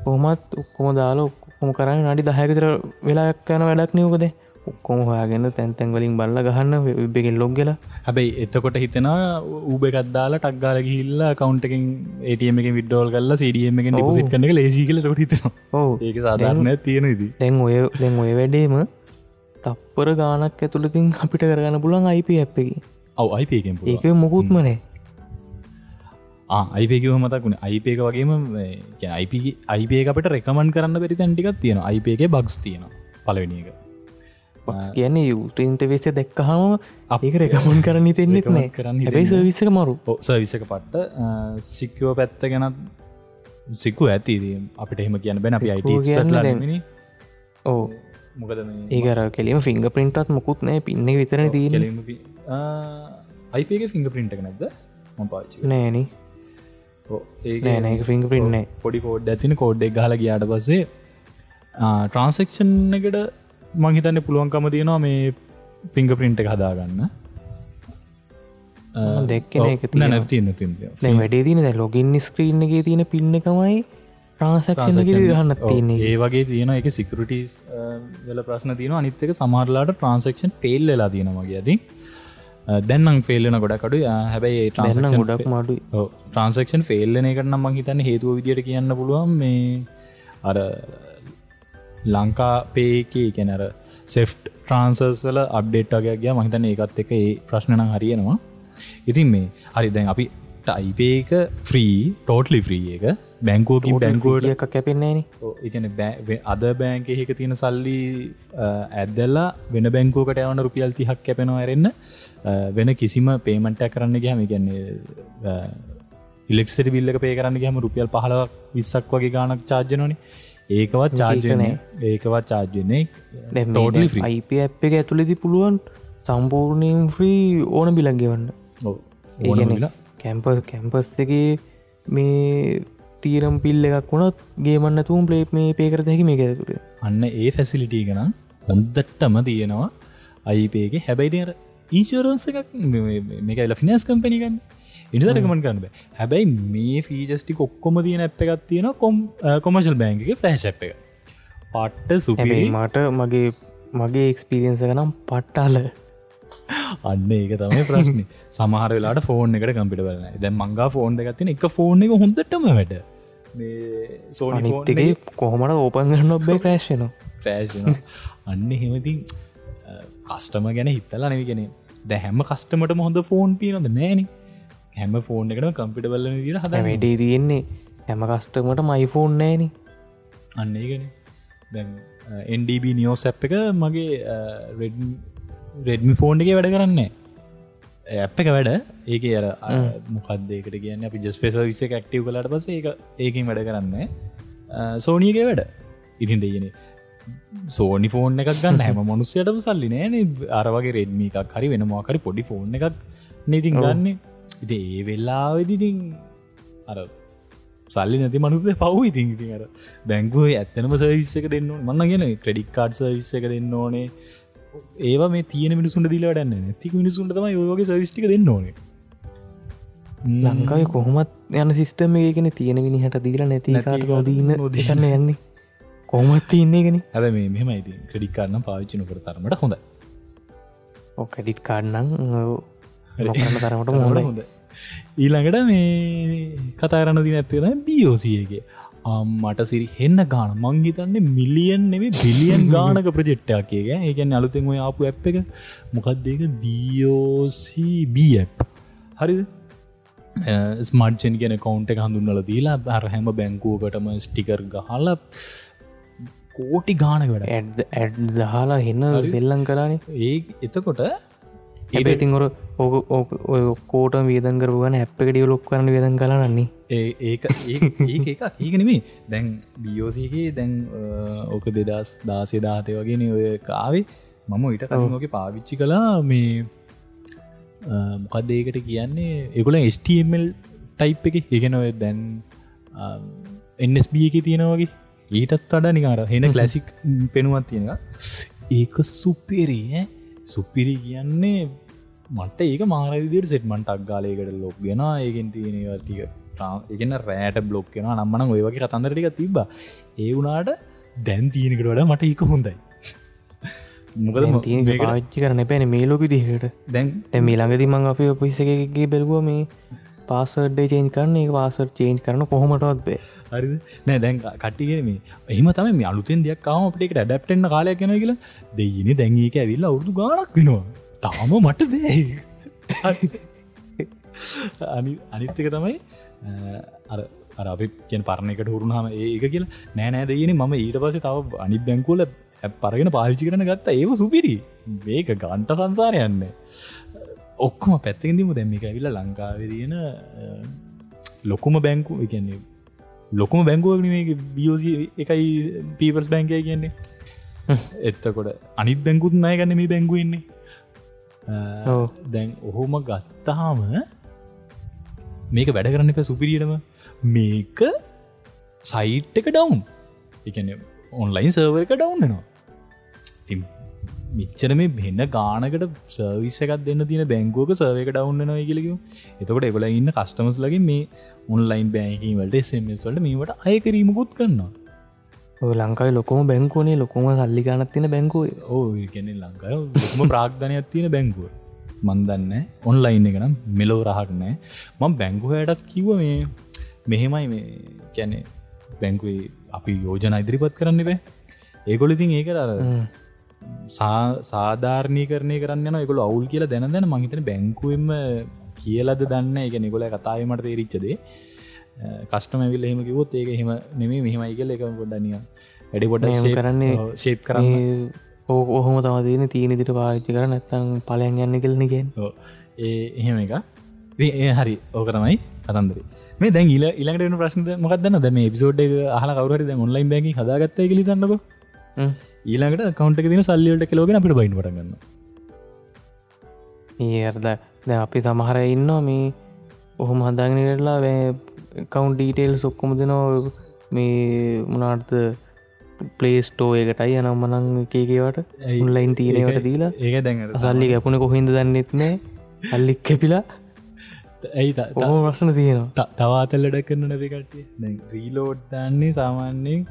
කොහොමත් ඔක්කොම දාලා ඔක්කොම කරන්න නඩි දහයකතර වෙලාක් යන වැඩක් නියෝකද ඔක්කොම හොයාගෙන තැන්තැන් වලින් බල්ල ගහන්න වෙබ්බෙකින් ලොග්ගල හැබැයි එතකොට හිතෙන ඌබ එකත්දාලා ටක්ගාල ගිල්ලා කවන්ටකින් ඒටම එක විඩ්ඩෝල් කල්ලා සඩියම එක නිපසිට කන ලේසි කල ට හිතෙන ඕ ඒක සාධාරණ තියෙනදී දැන් ඔය දැන් ඔය වැඩේම තප්පර ගානක් ඇතුළකින් අපිට කරගන්න පුලන් අයිප ඇප් එක ඔව අයිපකෙන් ඒක මුකුත්මනේ අයිපකව මතකුණ අයිපේක වගේම අයිපේ අපට රෙකමන් කරන්න පෙරි තැන්ටිකක් තියෙන අයිපේ එක බක්ස් තියෙන පලවෙනි එක. බක්ස් කියන්නේ යුටන්ට වෙස දැක්කහම ඒක රෙකමන් කරන්න තෙන්නෙත් නෑ. කරන්න හැබයි සවිස්සක මරු. සවිසක පට්ට. සික්කෝ පැත්ත ගැනත් සික්කු ඇති. අපිට එහෙම කියන්න බැන අපි අයිට ඕ මොකද ඒකර කෙලීම ෆිංග පින්ටත් මොකුත් නෑ. පින්න විතරන තියන අයිපගේ සිංග පින්ට නැද ම පාචි නෑන ඒ නෑනක ෆිංග පින්න පොඩි කෝඩ් ඇතින කෝඩ්ඩක් ගහල ගයාට පස්සේ ට්‍රන්සෙක්ෂන් එකට මංහිතන්න පුළුවන්කම තියෙනවා මේ පිංග පින්ට හදාගන්න. එක නැතින්න ති දැ වැඩේ තින ලොගින් ස්ක්‍රීන්ගේ තියෙන පින්නකමයි ට්‍රන්සක්ෂන් ගහන්න තියන්නේ. ඒ වගේ තියෙන එක සිකරටස් වෙල ප්‍රශ්න තියන අනිත්තක සමාරලාට ට්‍රන්සක්ෂන් පෙල් වෙලා තියෙනවාගේ ඇති දැන්නම් ෆෙල්ලන ගොඩකඩු හැබැයි ට්‍රන්සක්ෂන් ගොඩක් මඩු ට්‍රන්සක්ෂන් ෆෙල්ලන එකට නම් හිතන්න හේතුව විදිට කියන්න පුළුවන් මේ අර ලංකා පේකේ කැනර සෙෆ් ට්‍රන්සර්ස්ල අබ්ඩේට් වගේගේ මහිතන ඒකත් එක ඒ ප්‍රශ්නන හරියනවා. ඉතින් මේ හරි දැන් අපි ටයිපේක ෆ්‍රී ටෝටලි ෆ්‍රී එක. බැංකෝකින් බැංකෝට එක කැපෙන්නේන ඉතින අද බෑන්ක එක තියෙන සල්ලි ඇදල්ලා වෙන බැංකෝකට යවන රුපියල් තිහක් කැපෙනවා ඇරෙන්න්න වෙන කිසිම පේමට කරන්න ගහම ගන්නේ ඉලෙක්ට බිල්ල පේ කරන්න ගහම රුපියල් පහලක් විස්සක් වගේ ගානක් චාර්ජනොනි ඒකවත් චාර්ජනය ඒකවත් චාර්ජනය ඇ් එක ඇතුළෙදි පුළුවන් සම්පූර්ණයෙන් ්‍රී ඕන බිලගවන්න ඒගැන කැම්පස් කැම්පස් එක මේ තීරම් පිල්ල එකක් වුණත් ගේමන්න තුම් පලේප් මේ පේකර හැකි මේ ඇතුර අන්න ඒ ෆැසිලිටී ගනම් හොන්දට්ටම තියෙනවා අයිපේගේ හැබැයි දෙර ඊශරන්ස එකක් මේක එල ෆිනස් කම්පනිගන්න ඉනිදරකමන් කරන්න බෑ. හැබැයි මේ ෆීජස්ටි ඔක්කොම තියන ඇප් එකක් තියෙන කොම් කොමශල් බෑන්ගේ ෆලෑශ් එක පට්ට සුපිරි. මට මගේ මගේ එක්ස්පිරියන්ස නම් පට්ටාල. අන්න ඒක තමයි ප්‍රශ්න. සමහර වෙලාට ෆෝන් එකට කම්පිට බලන දැ මංගා ෆෝන් එකතින එක ෆෝන් එක හොඳටම වැඩ. සෝනිතගේ කොහොමට ඕපන් ගන්න ඔබේ ක්‍රේශනවා ්‍රෑශන අන්න හෙමතින් කස්ටම ගැන හිත්තලා නවිගෙන දැ හැම කස්ටමට හොඳ ෆෝන් තියනොද නෑන. හැම ෆෝන් එකට කම්පිට බල ට හද වැඩේ තියෙන්නේ. හැම කස්ටමට මයිෆෝන් නෑන. අන්න ඒගෙන දැන් එන්ඩබ නියෝ සැප් එක මගේ රෙඩ් රෙඩ්මි ෆෝන්් එක වැඩ කරන්නේ ඇප් එක වැඩ. ඒක අර මොකක්දේකට කියන්න? අපි ජස් පෙස විස ක්ටව කලට පස ඒ ඒකින් වැඩ කරන්න. සෝනියක වැඩ. ඉතින් දෙයන සෝනි ෆෝන් එකක් ගන්න. හැම මනුස්සයටම සල්ලි නෑන අරවගේ රෙඩ්මි එකක් හරි වෙන මොකරි පොඩි ෆෝන් එකක් නතින් ගන්න. ඉති ඒ වෙල්ලාවෙදිතින් අර සල්ලි නැති මනුස පව් ඉතින්. ඉතින් අර බැංකුව ඇත්තනම සවිස්ස එක දෙන්න මන්න ගෙන ක්‍රඩික් කාඩ් සවිස්ස එක දෙන්න ඕනේ. ඒවා මේ තියන මිනිසුන්ට දිල වැඩන්න නැති මිනිසුන්ට තම යෝගේ සවිස්ටික දෙන්න ඕනේ. ලංකාව කොහොමත් යන සිිස්ටම ඒගෙන තියෙන විනිහට දීලා නැති කාට නොදීන්න නොදිශන්න යන්නේ කොහොමත් තියන්නේ ගෙන ඇද මේ මෙම ඉති ක්‍රඩික්කාරන්න පාවිච්චින කර තරමට හොඳ ඕකඩිට් කාඩ්නං තරමට මොහොද හොඳ ඊළඟට මේ කතාරන්න දින ඇත්තෙන බියෝසියගේ මට සිරි හෙන්න ගාන. මංහිතන්නේ මිලියන් නෙම බිලියන් ගානක ප්‍රජෙට්ටා කියක ඒකැන් අලුතෙන් ඔය ආපු ඇ් එක. මොකක්දක බෝසිබ හරිද? ස්මර්ජන් කියන කවුන්ට එක හඳුන්නල දීලා බැර හැම බැංකුවකටම ස්ටිකර් ගහල කෝටි ගානක වැඩ ඇඩ් දහලා හෙන්න සෙල්ලං කලානේ ඒ එතකොට ඒපතින් ඔර ඕක ඔය කෝට වේදන් කරපුගන ඇප්පකට ියලොක් කරන වේදන් කලන්නේ ඒ ඒ ඒකනෙමේ දැන් බියෝසිගේ දැන් ඕක දෙදස් දාසේ දාතය වගෙන ඔය කාවේ මම ඉට කමෝක පාවිච්චි කලා මේ මොකක්දේකට කියන්නේ? එකුල ස්ටමල් ටයිප් එක. ඒගෙන ඔය දැන් එන්ස්B එක තියෙනවගේ ඊටත් අඩ නිකාර හෙන කලසික් පෙනුවත් තියෙන ඒක සුපෙරී සුපිරි කියන්නේ මට ඒක මාරවිදිර සෙට්මන්ට අක්ගාලයකට ලොක් ගෙන ඒකෙන් තියෙනටික එකන රෑට බ්ලොක් කෙන නම්මන ඔය වගේ කතන්දරටික තිබ ඒ වුනාට දැන් තියෙනකට වඩ මට ඒක හොඳයි. [LAUGHS] මොකද පාච්චි කරන පැන මේ ලෝක දිහට දැන් තැමී ළඟති මං අප පිස්සගේ බැලුව මේ පාසඩ්ඩේ චේන් කරන ඒ වාසර් චේන්් කරන කොහොමටවත් බේ. හරි නෑ දැන් කට්ටිගෙන මේ එහම තම මේ අලුතෙන් දෙයක් කාම අපිට ඩැප්ටෙන්න්න කාලයක් කෙන කියලා. දෙයින දැන්ඒක ඇවිල්ලා අවුදු ගානක් වෙනවා. තාම මට දේ අනිත්තක තමයි අර අර අපි කියෙන් පරණකට හුරුණහම ඒක කියලා. නෑනෑ දෙයන ම ඊට පස තව අනි බැංකුල පරගෙන පාවිච්චි කරන ගත්ත. ඒව සුපිරි. මේක ගන්ත සංසාරයන්න ඔක්කොම පැත්තකිදිම දැම්ම එක ඇවිල්ල ලංකාවේ තියෙන ලොකුම බැංකු එකන්නේ ලොකුම බැංකුවක් මේ බියෝසි එකයි පීපර්ස් බැංකය කියන්නේ. එත්තකොට අනිත් බැංකුත් නය ගන්න මේ බැංගුවෙන්නේ දැන් ඔහොම ගත්තාම මේක වැඩ කරන්න එක සුපිරියටම. මේක සයිට් එක ඩවුන් එකන ඔන්ලයින් සර්ව එක ඩවන්නවා මිච්චර මේ වෙන්න ගානකට සර්විස එකක් දෙන්න තින බැංකුවක සර්වක ඩවන්න නොය කියලක එතකොට එවල ඉන්න කස්ටමස් ලගේ මේ ඔන්ලයින් බෑකිවලට සමස් වලට මේට අයකරීමකුත් කරන්නවා ලංකායි ලොකම බැංකුවනේ. ලොකුම සල්ලි ගනත් තින බැංකුව. ඕ ගැන ලංකාය ම ප්‍රාග්ධනයක් තියෙන බැංකුව. මන්දන්න ඔන්ලයින් එක නම් මෙලෝ රහටනෑ මං බැංකුහයටත් කිව මේ මෙහෙමයි මේ කැනෙ බැංකුවේ අපි යෝජන ඉදිරිපත් කරන්න බෑ ඒගොලිතින් ඒක අර සාධාරණය කරනය කරන්න එකකු අවුල් කියලා දැන දැන මහිතන බැංකුවම කියලද දන්න. එක නිකොල කතාවමට තේරිච්චදේ කස්ටම විල් එහෙම කිවොත් ඒක හෙම නෙමේ මෙහෙමයි කියල එක ගොඩනිය වැඩි ගොඩ කරන්නේ ශේප් කරන්න. ඔහොම තමදන තියෙන දිට පාච්චි කර නැත්තං පලයන් යන්න කෙලනගෙන් ඒ එහෙම එක ඒ හරි. ඕක තමයි කතන්දර. මේ දැන් ඉල ඉලට ප්‍රශ්න මොකක්දන්න දැම පිසෝඩ් හල කවර ඔන්ලයින් බැගි හදාගත්ත කලි දන්නක ඊළඟට කවන්ට තින සල්ලියට කෙලෝගෙන අපිට බයින් පටගන්න ඒර්ද දැ අපි සමහර ඉන්නවා මේ ඔහොම හදාගෙනටලා කවුන්් ඩීටේල් සොක්කොම දෙනෝ මේ මනාර්ථ පලේස්ටෝ එකටයි යනම් මනං එකේකවට උන්ලයින් තීනවට දීලා. ඒක දැන් සල්ලි ගැපුණ කොහින්ද දන්නෙත් නෑ. අල්ලික් කැපිලා ඇයි ඔහෝ ප්‍රශ්න තියෙනවා. තවාතල්ලඩ කරන නැපිකටිය රීලෝඩ් දන්නේ සාමාන්‍යයෙන්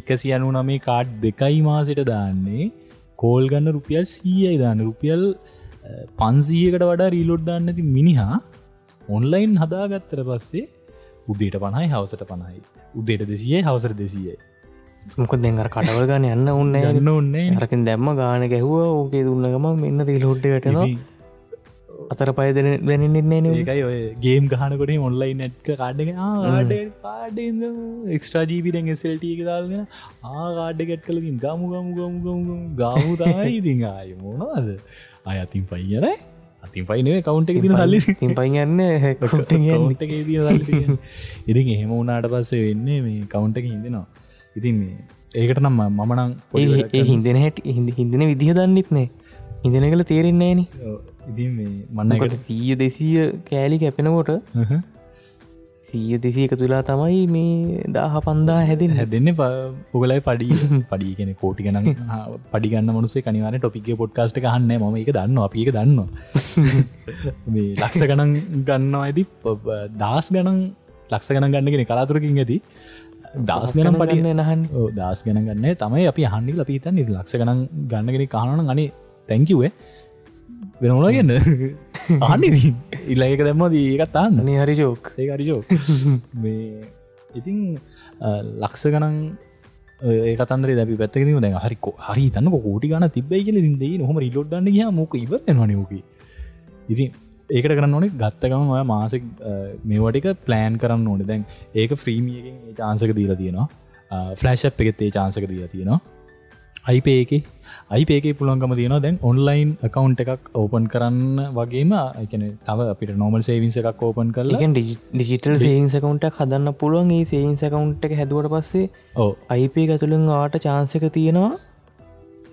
එකසි අනු නමේ කාඩ් දෙකයි මාසිට දාන්නේ. කෝල් ගන්න රුපියල් සීයයි දාන්න. රුපියල් පන්සීයකට වඩා රීලෝඩ් දාන්න ඇති මිනිහා ඔන්ලයින් හදාගත්තර පස්සේ උදේට පණයි හවසට පණයි උදේට දෙසියයි හවසර දෙසියයි. මොක දෙඟර කටවල් ගන්න යන්න උන්න යන්න ඔන්නේ රකින් දැම්ම ගාන ගැහුව. ඕකේ දුන්නගම මෙන්න රීලෝඩ්ඩ වැටෙනවා අතර පය දෙන වෙනන්නේ න ඒකයි ඔය ගේම් ගහනකොට ඔන්ලයි නැට්ක කාඩ්ඩ කාඩ එක්ස්ටා ජීවිටෙන් එසල්ට එක දාල්ගෙන ආකාඩ්ඩ ගැට් කලකින් ගමු ගමු ගමු ගමු ගාමු. තමයි [LAUGHS] ඉතිං ආය මොනවාද? අය අතින් පයියනයි අතින් පයිනේ කවුන්ට එක තින සල්ලි. තින් පයින්න [LAUGHS] ඉතින් එහෙම වුණට පස්සේ වෙන්නේ මේ කවුන්ට එක හිදෙනවා ඉතින් මේ ඒකට නම් මමනං ඒ හිදන හැට හිද හිදන විදිහ දන්නෙත් නෑ හිදන කළ තේරෙන්නේ න ඉතින් මේ මන්නකට සීය දෙසීය කෑලි කැපෙනකොට සීය දෙසී එක තුලා තමයි මේ දාහ පන්දා හැදෙන් හැදෙන්න පොගලයි පඩි පඩි කෙන කෝටි ගන පඩිගන්න මනුසේ කනිවාන ටොපික පොඩ්කාස්ට කහන්න ම එක දන්න අපි එක දන්න [LAUGHS] මේ ලක්ෂ ගණන් ගන්නවා ඇති. දස් ගණන් ලක්ෂ ගණන් ගන්නගෙන කලාතුරකින් ඇති. දස් ගනම් පඩින්න නහන් දස් ගන ගන්න. තමයි අපි හන්ඩි ලපිතන් ලක්ෂ ගණන් ගන්නගෙන කානන ගනේ තැංකිවේ වෙන ඕන ගන්න ආනි ඉල්ලක දැම්ම ඒකත් අන්න හරි ජෝක් ඒ හරිජෝ මේ ඉතින් ලක්ෂ ගනන් ඒකතන්දර දැි පැත්තකම දැ හරිකෝ හරි තන්න කෝටි ගන තිබයි කියල දිදේ නොහම රිලොඩ්ඩන්න ගහ මොක ඉවරනවනක ඉතින් ඒකට කරන්න ඕනේ ගත්තකම ඔය මාසෙක් මේවටික ප්ලෑන් කරන්න ඕන. දැන් ඒක ෆ්‍රීමියගෙන් චාන්සක දීලා තියෙනවා. ෆලෑශ් එකෙත් ඒ චාන්සක දීලා තියෙනවා අයිපේක අයිපේක පුළන්ගම තියෙන දැන් ඔන්ලයින් කකවන්් එකක් ඕපන් කරන්න වගේම එකන තව අපිට නොමල් සේවින්ස එකක් ඕපන් කරලා ඩිජිටල් සේන්ස කවුන්ට හදන්න පුළුවන්. ඒ සේන්ස කවුන්් එක හැදුවට පස්සේ ඕ අයිපේ ගතුළින් ආට චාන්සක තියෙනවා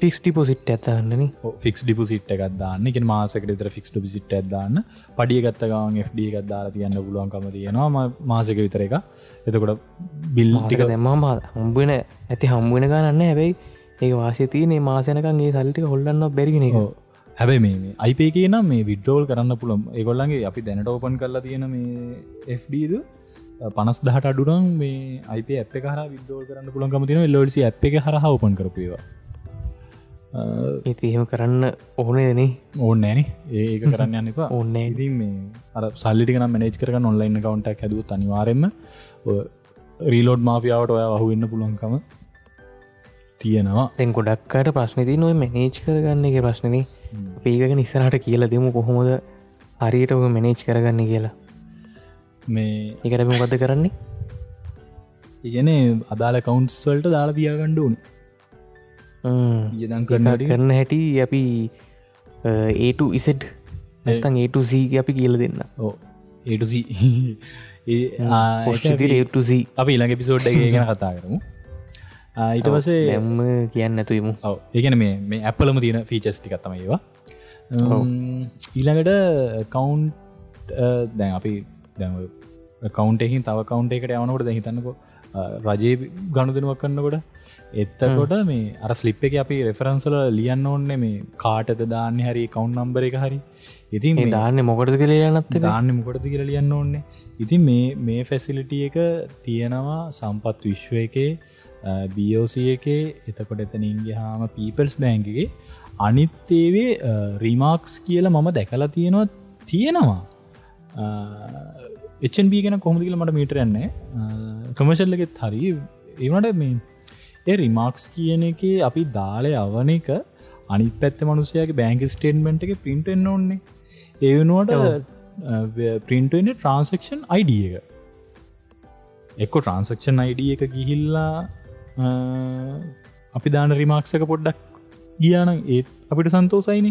ෆික්ස් ඩිපොසිට් ඇතන්නන ෆික්ස් ඩිපසිට් එකක්දාන්න එක මාසකට තර ෆික්ස් ඩිසිට් ඇදදාන්න පඩිය ගත්තගවන් FD එකක් දාලා තියන්න පුළුවන්කම තියෙනවා. මාසක විතර එක එතකොට බිල් ටික දෙම හම්බුවෙන ඇති හම්බුවෙන ගන්න හැබැයි ඒ වාසය තියනේ මාසනකන්ගේ සල්ටික හොල්ලන්න බැරිගෙන එක. හැබැයි මේ අයිපේක නම් මේ විඩ්ඩෝල් කරන්න පුළම් ඒගොල්ලන්ගේ අපි දැනට ඕපන් කරලා තියෙන මේ FDද පනස් දහට අඩුරන් මේ අයිප අප හර විදෝල් කරන්න පුළන්කම තින ලොඩසි අප එක හර ඕපන් කරපේවා ඒති එහෙම කරන්න ඕනේ දෙනේ ඕන්න ෑන ඒක කරන්න යන්න එපා. [LAUGHS] ඕන්න ඉති මේ අර සල්ලිටිකන මනේජ් කරන ඔන්ලයින් කවන්ටක් හැදුව අනිවාරෙන්ම රීලෝඩ් මාපියාවට ඔය අහුවෙන්න පුළුවන්කම තියෙනවා. තැන් ගොඩක්කට ප්‍රශ්නති නොව මැනේජ් කරගන්න එක ප්‍රශ්නන පේගක නිස්සරහට කියලා දෙමු කොහොමද හරියට ඔක මැනේජ් කරගන්න කියලා. මේ එකටම ගත කරන්නේ? ඉගෙන අදාළ කවුන්ස්වල්ට දාලා තියාගණ්ඩුවන් යදන් කරන්න කරන හැටි. අපි ඒට ඉසට් නැතන් ඒටසී අපි කියල දෙන්න. ඕ ඒටසී ඒටසී අපි ඊළඟ පිසෝඩ් ගැන කතා කරමු ඊට පසේ එම කියන්න ඇතුවීම ඔව ඒගැන මේ මේ ඇපලම තියෙන ෆීචස් ටිකත්තම ඒවා. ඊළඟට කවුන්් දැන් අපි කවන්ටෙකින් තව කවන්ට එකට යවනකොට දැහිතන්නකො රජයේ ගණුදනුවක් කන්නකොට එත්තකොට මේ අර ස්ලිප් එක අපි රෙෆරන්සල ලියන්න ඕන්නේ මේ කාටද දාන්න හරි කවුන් නම්බර එක හරි. ඉතින් මේ දාන්න මොකටද කළ යනත් දාන්න මොකටද කියල ලියන්න ඕන්නේ ඉතින් මේ මේ ෆැසිලිටිය එක තියෙනවා සම්පත් විශ්ව එකේ බෝස එකේ එතකොට එතනින්ගේ හාම පීපල්ස් බෑන්ගගේ අනිත්තේවේ රිමාක්ස් කියල මම දැකලා තියෙනවා තියෙනවා. එච්චන් බී ගෙන කොහොමදි කියල මට මීටරයන්නේ කමශල්ලගෙත් හරි. ඒවට මේ ඒ රිමාක්ස් කියන එක අපි දාලය අවන එක අනි පැත්ත මනුසයගේ බෑංක ස්ටේන්මෙන්ට් එක පින්ටෙන්න්න ඕන්නේ ඒ වෙනුවට පින්ටන ට්‍රන්සක්ෂන් අයිඩ එක. එක්ක ට්‍රන්සක්ෂන් අයිඩ එක ගිහිල්ලා අපි දාන රිමාක්සක පොඩ්ඩක් ගියාන ඒත් අපිට සන්තෝසයින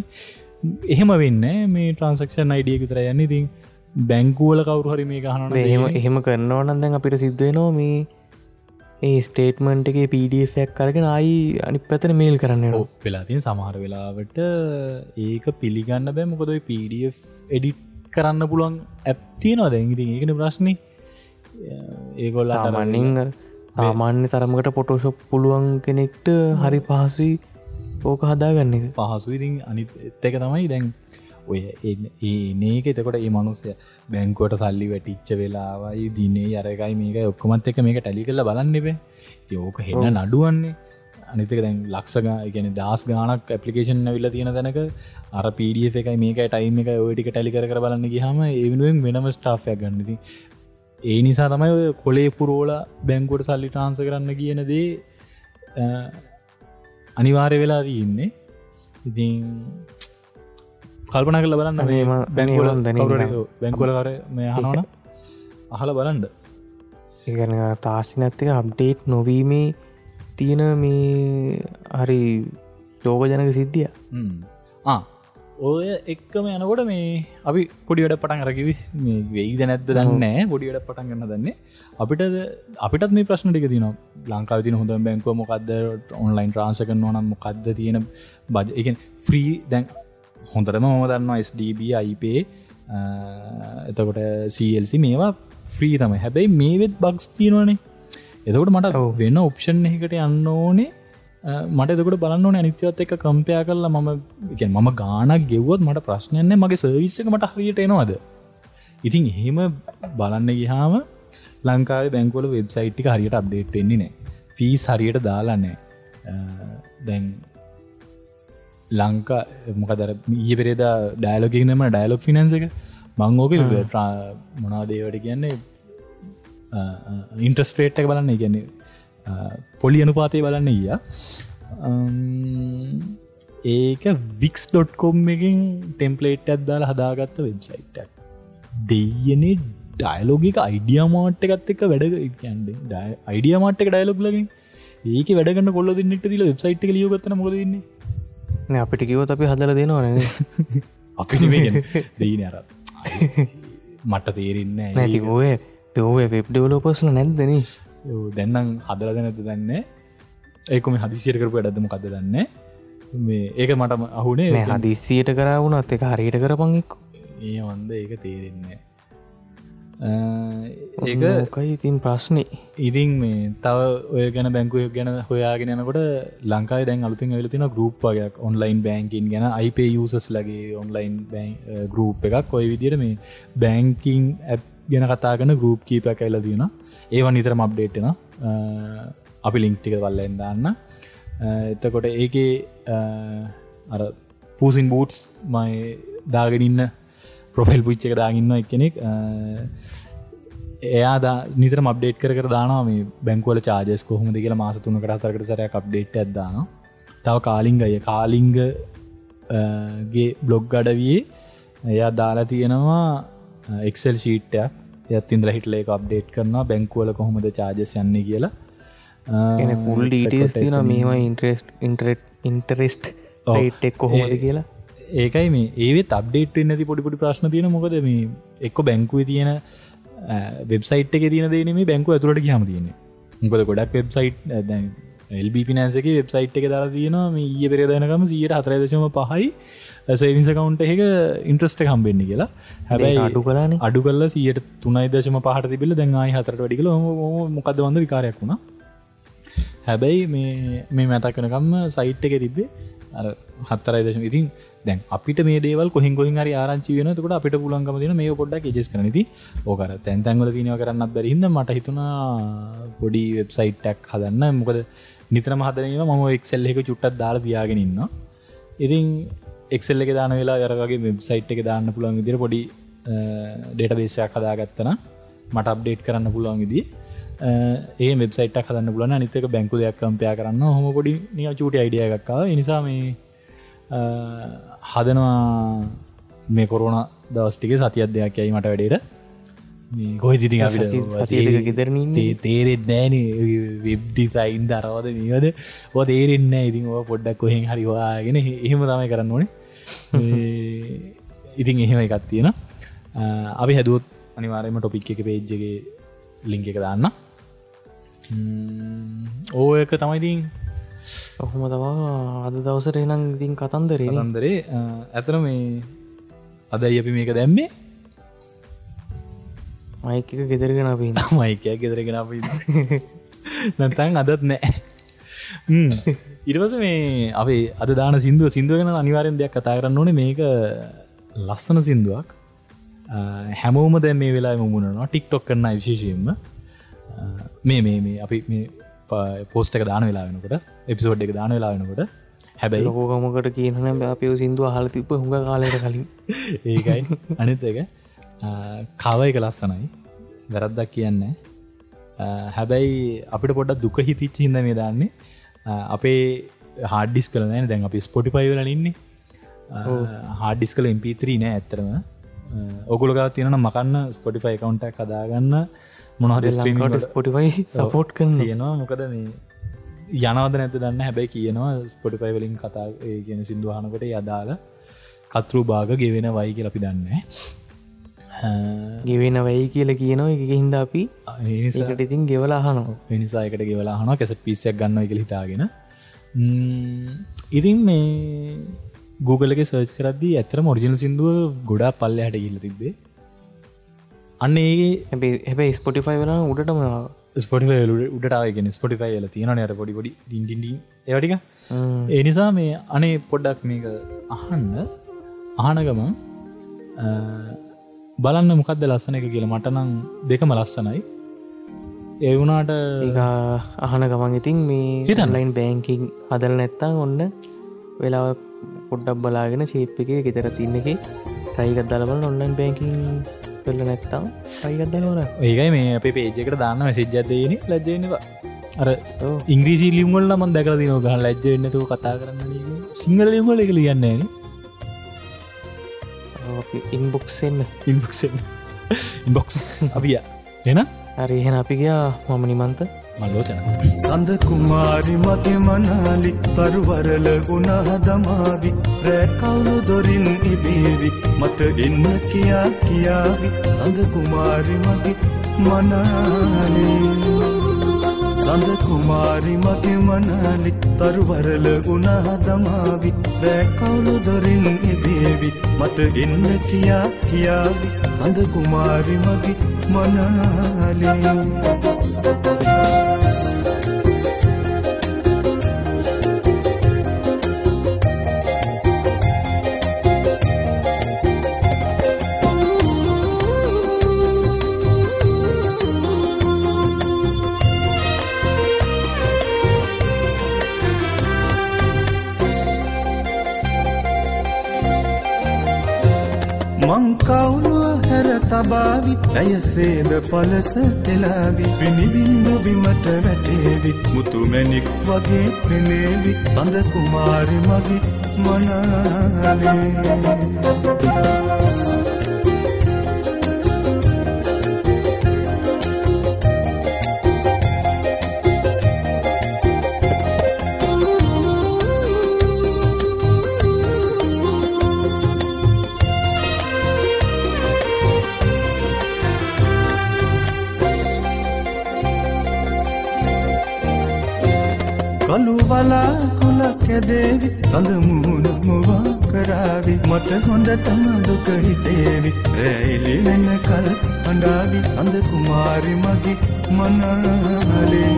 එහෙම වෙන්න මේ ට්‍රන්සක්ෂන් අයිඩිය විතර යන්න. ඉතින් බැංකුවල කවරු හරි මේ ගහන එහෙම එහෙම කරනවනන් දැන් අපිට සිද්ධවෙනවා මේ ඒ ස්ටේට්මන්ට් එක පඩක් කරගෙන අයි අනි පැතර මේල් කරන්න වෙලාතින් සමහර වෙලාවට ඒක පිළිගන්න බෑ. මොකදයි පඩ එඩිට් කරන්න පුළුවන් ඇප්තියනවා දැන්ගිති ඒකන ප්‍රශ්නි. ඒගොල්ලා මන්නිං සාමාන්‍ය තරමකට පොටෝශොප් පුළුවන් කෙනෙක්ට හරි පහසුයි ඕක හදාගන්න එක. පහසු ඉතින් අනි එත්තක තමයි දැන් ඔය ඒනක එතකොට ඒ මනුස්සය බැංකුවට සල්ලි වැටිච්ච වෙලාවයි දිනේ අරකයි මේක ඔක්කොමත් එක මේක ටැලි කරල බලන්නෙබේ ඕක හෙන්න නඩුවන්නේ. අනිතක දැන් ලක්ෂග ගැන දස් ගානක් ඇපලිකේෂන් විල්ල තියෙන තැනක අර පඩ එකයි මේක ටයිම එක ඔටික ටැලි කර බලන්න ගහම ඒවෙනුවෙන් වෙනම ස්ටාෆයක් ගන්නති ඒ නිසා තමයි ඔය කොලේ පුරෝල බැංකුවට සල්ලි ට්‍රාන්ස කරන්න කියන දේ අනිවාරය වෙලා තියන්නේ. ඉතින් කල්පන කල බලන්න මම- බැංගුල අනේ මම දැනගෙන බැංකුල කර මේ හනවන අහල බලන්ඩ ඒගන තාශිනඇත්තක අප්ඩේට් නොවීමේ තියෙන මේ හරි ලෝකජනක සිද්ධිය ඔය එක්කම යනකොට මේ අපි පොඩියට පටන් අරකිවි වෙයිද නැද්ද දන්න පොඩියට පටන් ගන්න දන්නේ අපිට අපිටත් මේ ප්‍රශ්න ටික තින ලංකාව තින හොඳ බැංකුව මොකක්ද ඔන්ලයින් ට්‍රන්ස කරනවා නම් මොකක්ද තියෙන බජ එක ෆ්‍රී දැන් හොඳටම මොම දන්නවා ස්ඩB අයිපේ එතකොට සල්සි මේවා ෆ්‍රී තමයි. හැබැයි මේවෙත් බක්ස් තියෙනවනේ. එතකොට මට වෙන්න ඔප්ෂන් එකට යන්න ඕනේ මට එතකට බලන්න ඕන අනිත්‍යවත් එක කම්පයා කරලා මම මම ගානක් ගෙව්වොත් මට ප්‍රශ්නයන්නේ මගේ සර්විස්සක මට හරියට එනවාද? ඉතින් එහෙම බලන්න ගිහාම ලංකාව බැංකුවල වෙබ්සයිට්ටික හරියට අප්ඩේට් එන්නේ නෑ. ෆීස් හරියට දාලානෑ දැන් ලංකා මොකදර ඊය පෙරේද ඩයිලොගනම ඩයිලොක් ෆිනන්ස එක. මංගෝක මොනාදේවට කියන්නේ? ඉන්ට්‍රස්ට්‍රේට් එක බලන්න. කියන්නේ පොලි අනුපාතය බලන්න ගිය. ඒක වික්ස්.කොම් එකින් ටෙම්පලේට් ඇත්දාල හදාගත්ත වෙබ්සයිට් දෙයනේ ඩයිලෝගික අයිඩිය මාට් එකත් එක වැඩ කියන්න අයිඩිය මාට් එක ඩයිලොග් [LAUGHS] ලගින් [LAUGHS] ඒක වැඩගන්න කොල්ල දෙන්නට දිල වෙබ්සයිට් එක ලියගත්තන මොදන්න අපිට කිවොත් අපි හදල දෙනවන අපි දෙන අර. මට තේරෙන්න නැති ඔය පෝ වෙබ් ඩෙවලෝපස්ල නැද්දන දැන්නම් හදල දැනැත දන්න ඒකොම හදිසියට කරපු ඇඩදම කද දන්න මේ ඒක මටම අහුනේ නෑ හදිස්සියට කරවුණත් එක හරියට කරපංෙක් ඒ වන්ද ඒක තේරෙන්නේ ඒක කයි ඉතින් ප්‍රශ්නය ඉතින් මේ තව ඔය ගැන බැංකුව ගැන හොයාගෙන යනකොට ලංකායි දැන් අලුතින් වෙලතින ගරුප්පගයක් ඔන්ලයින් බෑංකින් ගැන අයිපේ යුසස් ලගේ ඔන්ලයින් ගරුප් එකක්. ඔය විදිට මේ බෑංකින් ඇප් ගැන කතාගන ගරුප් කීප කයිල දීන ඒවා නිතරම අප්ඩේට්න අපි ලිංක්ටික වල්ලෙන් දාන්න. එතකොට ඒකේ අර පූසින් බූට්ස් මයි දාගෙනන්න ප්‍රොෆෙල් පුච්ච එක දාගන්න එක්කෙනෙක්. එයා නිතර මබ්ඩේට් කර දාන මේ බැංකුවල චාජස් කොහොමද කියලා මාසතුන කරතරකට සරය අප්ඩේට් ඇදදාන තව කාලිංගය කාලිංගගේ බ්ලොග් අඩවයේ එයා දාලා තියෙනවා එක්සෙල් ශීට්ටයක් යත්තින්ද්‍ර හිටල එක අප්ඩේට් කරනවා. බැංකුවල කොහොමද චාජස් යන්නේ කියලා. එන පුල් ඩීටස් තින මේවා ඉන්ට්‍රෙස්් ඉන්ටරෙට් ඉන්ටරෙස්ට් යිටෙක් කොහොමද කියලා. ඒකයි මේ. ඒත් අප්ඩේට් නැති පොඩිපොඩි ප්‍රශ්න තියෙන මොකද මේ එක්ක බැංකුව තියෙන වෙබ්සයිට් එක තියන දේන මේ බැංකු ඇතුරට කියම තියෙන මොකද ගොඩක් වෙබ්සයිට් දැන් එල්බ පිනන්සක වෙබ්සයිට් එක දාලා තියෙනවා. ඒ පෙරදනකම සියට හතරදශම පහයි. සේවිස කවුන්ට එක ඉන්ට්‍රස්ට කම්බෙන්නේ කියලා. හැබැයි අඩු කරන අඩු කල්ල සියට තුනයි දශම පහට තිබිල දැන්ආයි හතරට වැඩිකල මොකද වඳ විකාරයක් වුණා. හැබැයි මේ මැතක්කනකම්ම සයිට් එක තිබේ අර හත්තරයි දශම ඉතින් දැන් අපිට මේ දේවල් කොහින් කොහින් හරි ආරංචි වෙනකොට අපිට පුලන්ගම තින මේ පොඩ්ඩක් ජෙස් කරනති ඕකර තැන්තැන්වල තිනව කරන්නත් බැරිහිද මට හිතුනා පොඩි වෙබ්සයිට්ටක් හදන්න. මොකද නිතරම හදනීම මම එක්සෙල් එක චුට්ටත් දාලා දයාගෙන ඉන්න ඉතින් එක්සෙල් එක දාන වෙලා යරගේ වෙබ්සයිට් එක දාන්න පුළුවන් විදිර පොඩි ඩේට බේසයක් හදාගත්තන මට අප්ඩේට් කරන්න පුළුවන් විදිී ඒ වෙබ්සයිට හදන්න පුලන නිතක බැංකු දෙයක් කම්පයා කරන්න හොම පොඩි නිය චූටි අයිඩිය එකක්කාව නිසා මේ හදනවා මේ කොරුණ දවස්ටික සතියක් දෙයක් ඇයි මට වැඩේට. ගොයි තිති අපිට ගෙදරනින්නේ තේරෙත් නෑන වෙබ්ඩිසයින් දරවද නිවද ඕ තේරෙන්න ඉතින් ඕ පොඩ්ඩක් කොහෙන් හරිවාගෙන එහෙම තමයි කරන්න ඕනේ. [LAUGHS] ඉතින් එහෙම එකත් තියෙන අපි හැදුවත් අනිවාරයම ටොපික් එක පේජ්ජගේ ලිංක එක දාන්න. ඕක තමයිඉතින් ඔහොම තවා අද දවසර එනම් ඉතින් කතන්දරේ අන්දරේ ඇතන මේ අදයි අපි මේක දැම්මේ. මයික ගෙදරගෙන අපි [LAUGHS] මයිකයක් ගෙදරගෙන අප නැතන් අදත් නෑ. ඉරවස මේ අපේ අද දාන සිින්දුව සිින්දුවගෙන අනිවාරෙන් දෙයක් කතා කරන්න ඕනේ. මේක ලස්සන සිින්දුවක්. හැමෝම දැ මේ වෙලා මුණනවා ටික්ටොක් කරන්න විශේෂයෙන්ම. මේ මේ මේ අපි පෝස්ට එක දාන වෙලා වෙනකොට එපිසෝඩ් එක දාන වෙලා වෙනකොට හැබැයි ලොකෝකමකට කියනන අපියෝ සිින්දුව හල තිබ හුඟ කාලයට කලින්. [LAUGHS] ඒකයි. අනිත එක කව එක ලස්සනයි. වැරද්දක් කියන්න. හැබැයි අපිට පොඩ්ඩ දුක හිතිච්ච හිද මේ දන්නේ. අපේ හාඩිස් කලන දැන් අපි ස්පොටි පයිවල ඉන්නේ. හාඩිස්කල MP3 නෑ ඇත්තරම ඔගුල ගා තියෙන මකන්න ස්පොටිෆයි කවන්ට කදාගන්න මොනහද ස්ට්‍රීමට පොටිවයි සපෝට් කන තියෙනවා. මොකද මේ යනවද නැත දන්න හැබැයි කියනවා ස්පොටිෆයි වලින් කතා කියන සිින්දුහනකොට යදාල කතරු භාග ගෙවෙන වයි කියල අපි දන්න. ගෙවෙන වයි කියල කියනවා. එක හින්ද අපි ඒකට ඉතින් ගෙවලා හනවා නිසායකට ගෙවලා හන කැස පිස්සයක් ගන්න එක හිතාගෙන. ඉතින් මේ Googleගේ සර්ච් කරදදි ඇතර මොරිජිනල් සිින්දුව ගොඩා පල්ල හට ගිල්ල තිබේ අන්න හැබැයි ස්පොටිෆයි වෙලා උඩටම ස්පොටිෆයි උඩටාගෙන ස්පොටිෆයි ල තියෙන අර පොඩි පොඩි ඩින්ඩි ඒවටික ඒ නිසා මේ අනේ පොඩ්ඩක් මේක අහන්න අහනගම බලන්න මොකක්ද ලස්සන එක කියල මටනං දෙකම ලස්සනයි. ඒ වුණාට අහන ගමන් ඉතින් මේ හිතන්ලයින් ලයින් බෑංකින් හදල නැත්තං ඔන්න වෙලා පොඩ්ඩක් බලාගෙන ශේප් එක ගෙතර තින්න එක ටයිගත් දලබල ඔන්ලයින් බෑංකින් කල්ල නැත්තම් සයිගත්දනවන ඒකයි මේ අප පේජකට දාන්න සිද්ජදයන ලජ්ජනවා අර ඉංග්‍රීසි ලියුමල් නමන් දැකල දින ගහ ලජ්ජන්නතු කතා කරන්න සිංහල ලියුමල එක ලියන්නේ ඉන්බොක්සෙන්න්න ඉන්බක්ෂන් ඉන්බොක්ස් අපිය එන හරි එහෙන අපි ගයා. මම නිමන්ත මල්ලෝචන සඳ කුමාරි මගේ මනාලි තරුවරල ගුණ හදමාවි රැකවුණු දොරින් ඉබේවි. මට එන්න කියා කියාවි. සඳ කුමාරි මගේ මනාලේ. සඳ කුමාරි මගේ මනාලි තරුවරල ගුණ හදමාවි රැකවුණු දොරින් ඉබේවි මට එන්න කියා කියාවි. සඳ කුමාරි මගේ මනාලේ. මංකවුනුව හැර තබාවි ඇයසේද පලස එලාවි පිණිබින්දු බිමට වැටේවි. මුතුමැනික් වගේ පෙනේවි. සඳ කුමාරි මගේ මනාලේ. වලාකුල කැදේවි. සඳමුණ මුවා කරාවි? මට හොඳටම දුක හිතේවි. රැයිලි වෙන කල අඩාවි සඳ කුමාරි මගේ මනාලේ.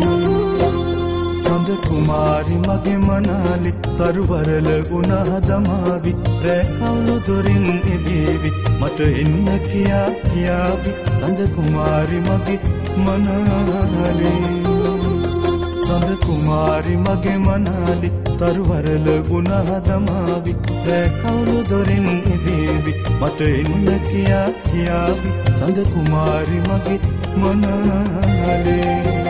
සඳ කුමාරි මගේ මනාලි. තරුවරල ගුණ හදමාවි රැකවුණු දොරින් එබේවි මට එන්න කියා කියාවි. සඳ කුමාරි මගේ මනාලේ. සඳ කුමාරි මගේ මනාලි තරුවරල ගුණ හදමාවි. රැකවුණු දොරින් එබේවි මට එන්න කියා කියාවි. සඳ කුමාරි මගේ මනාලේ.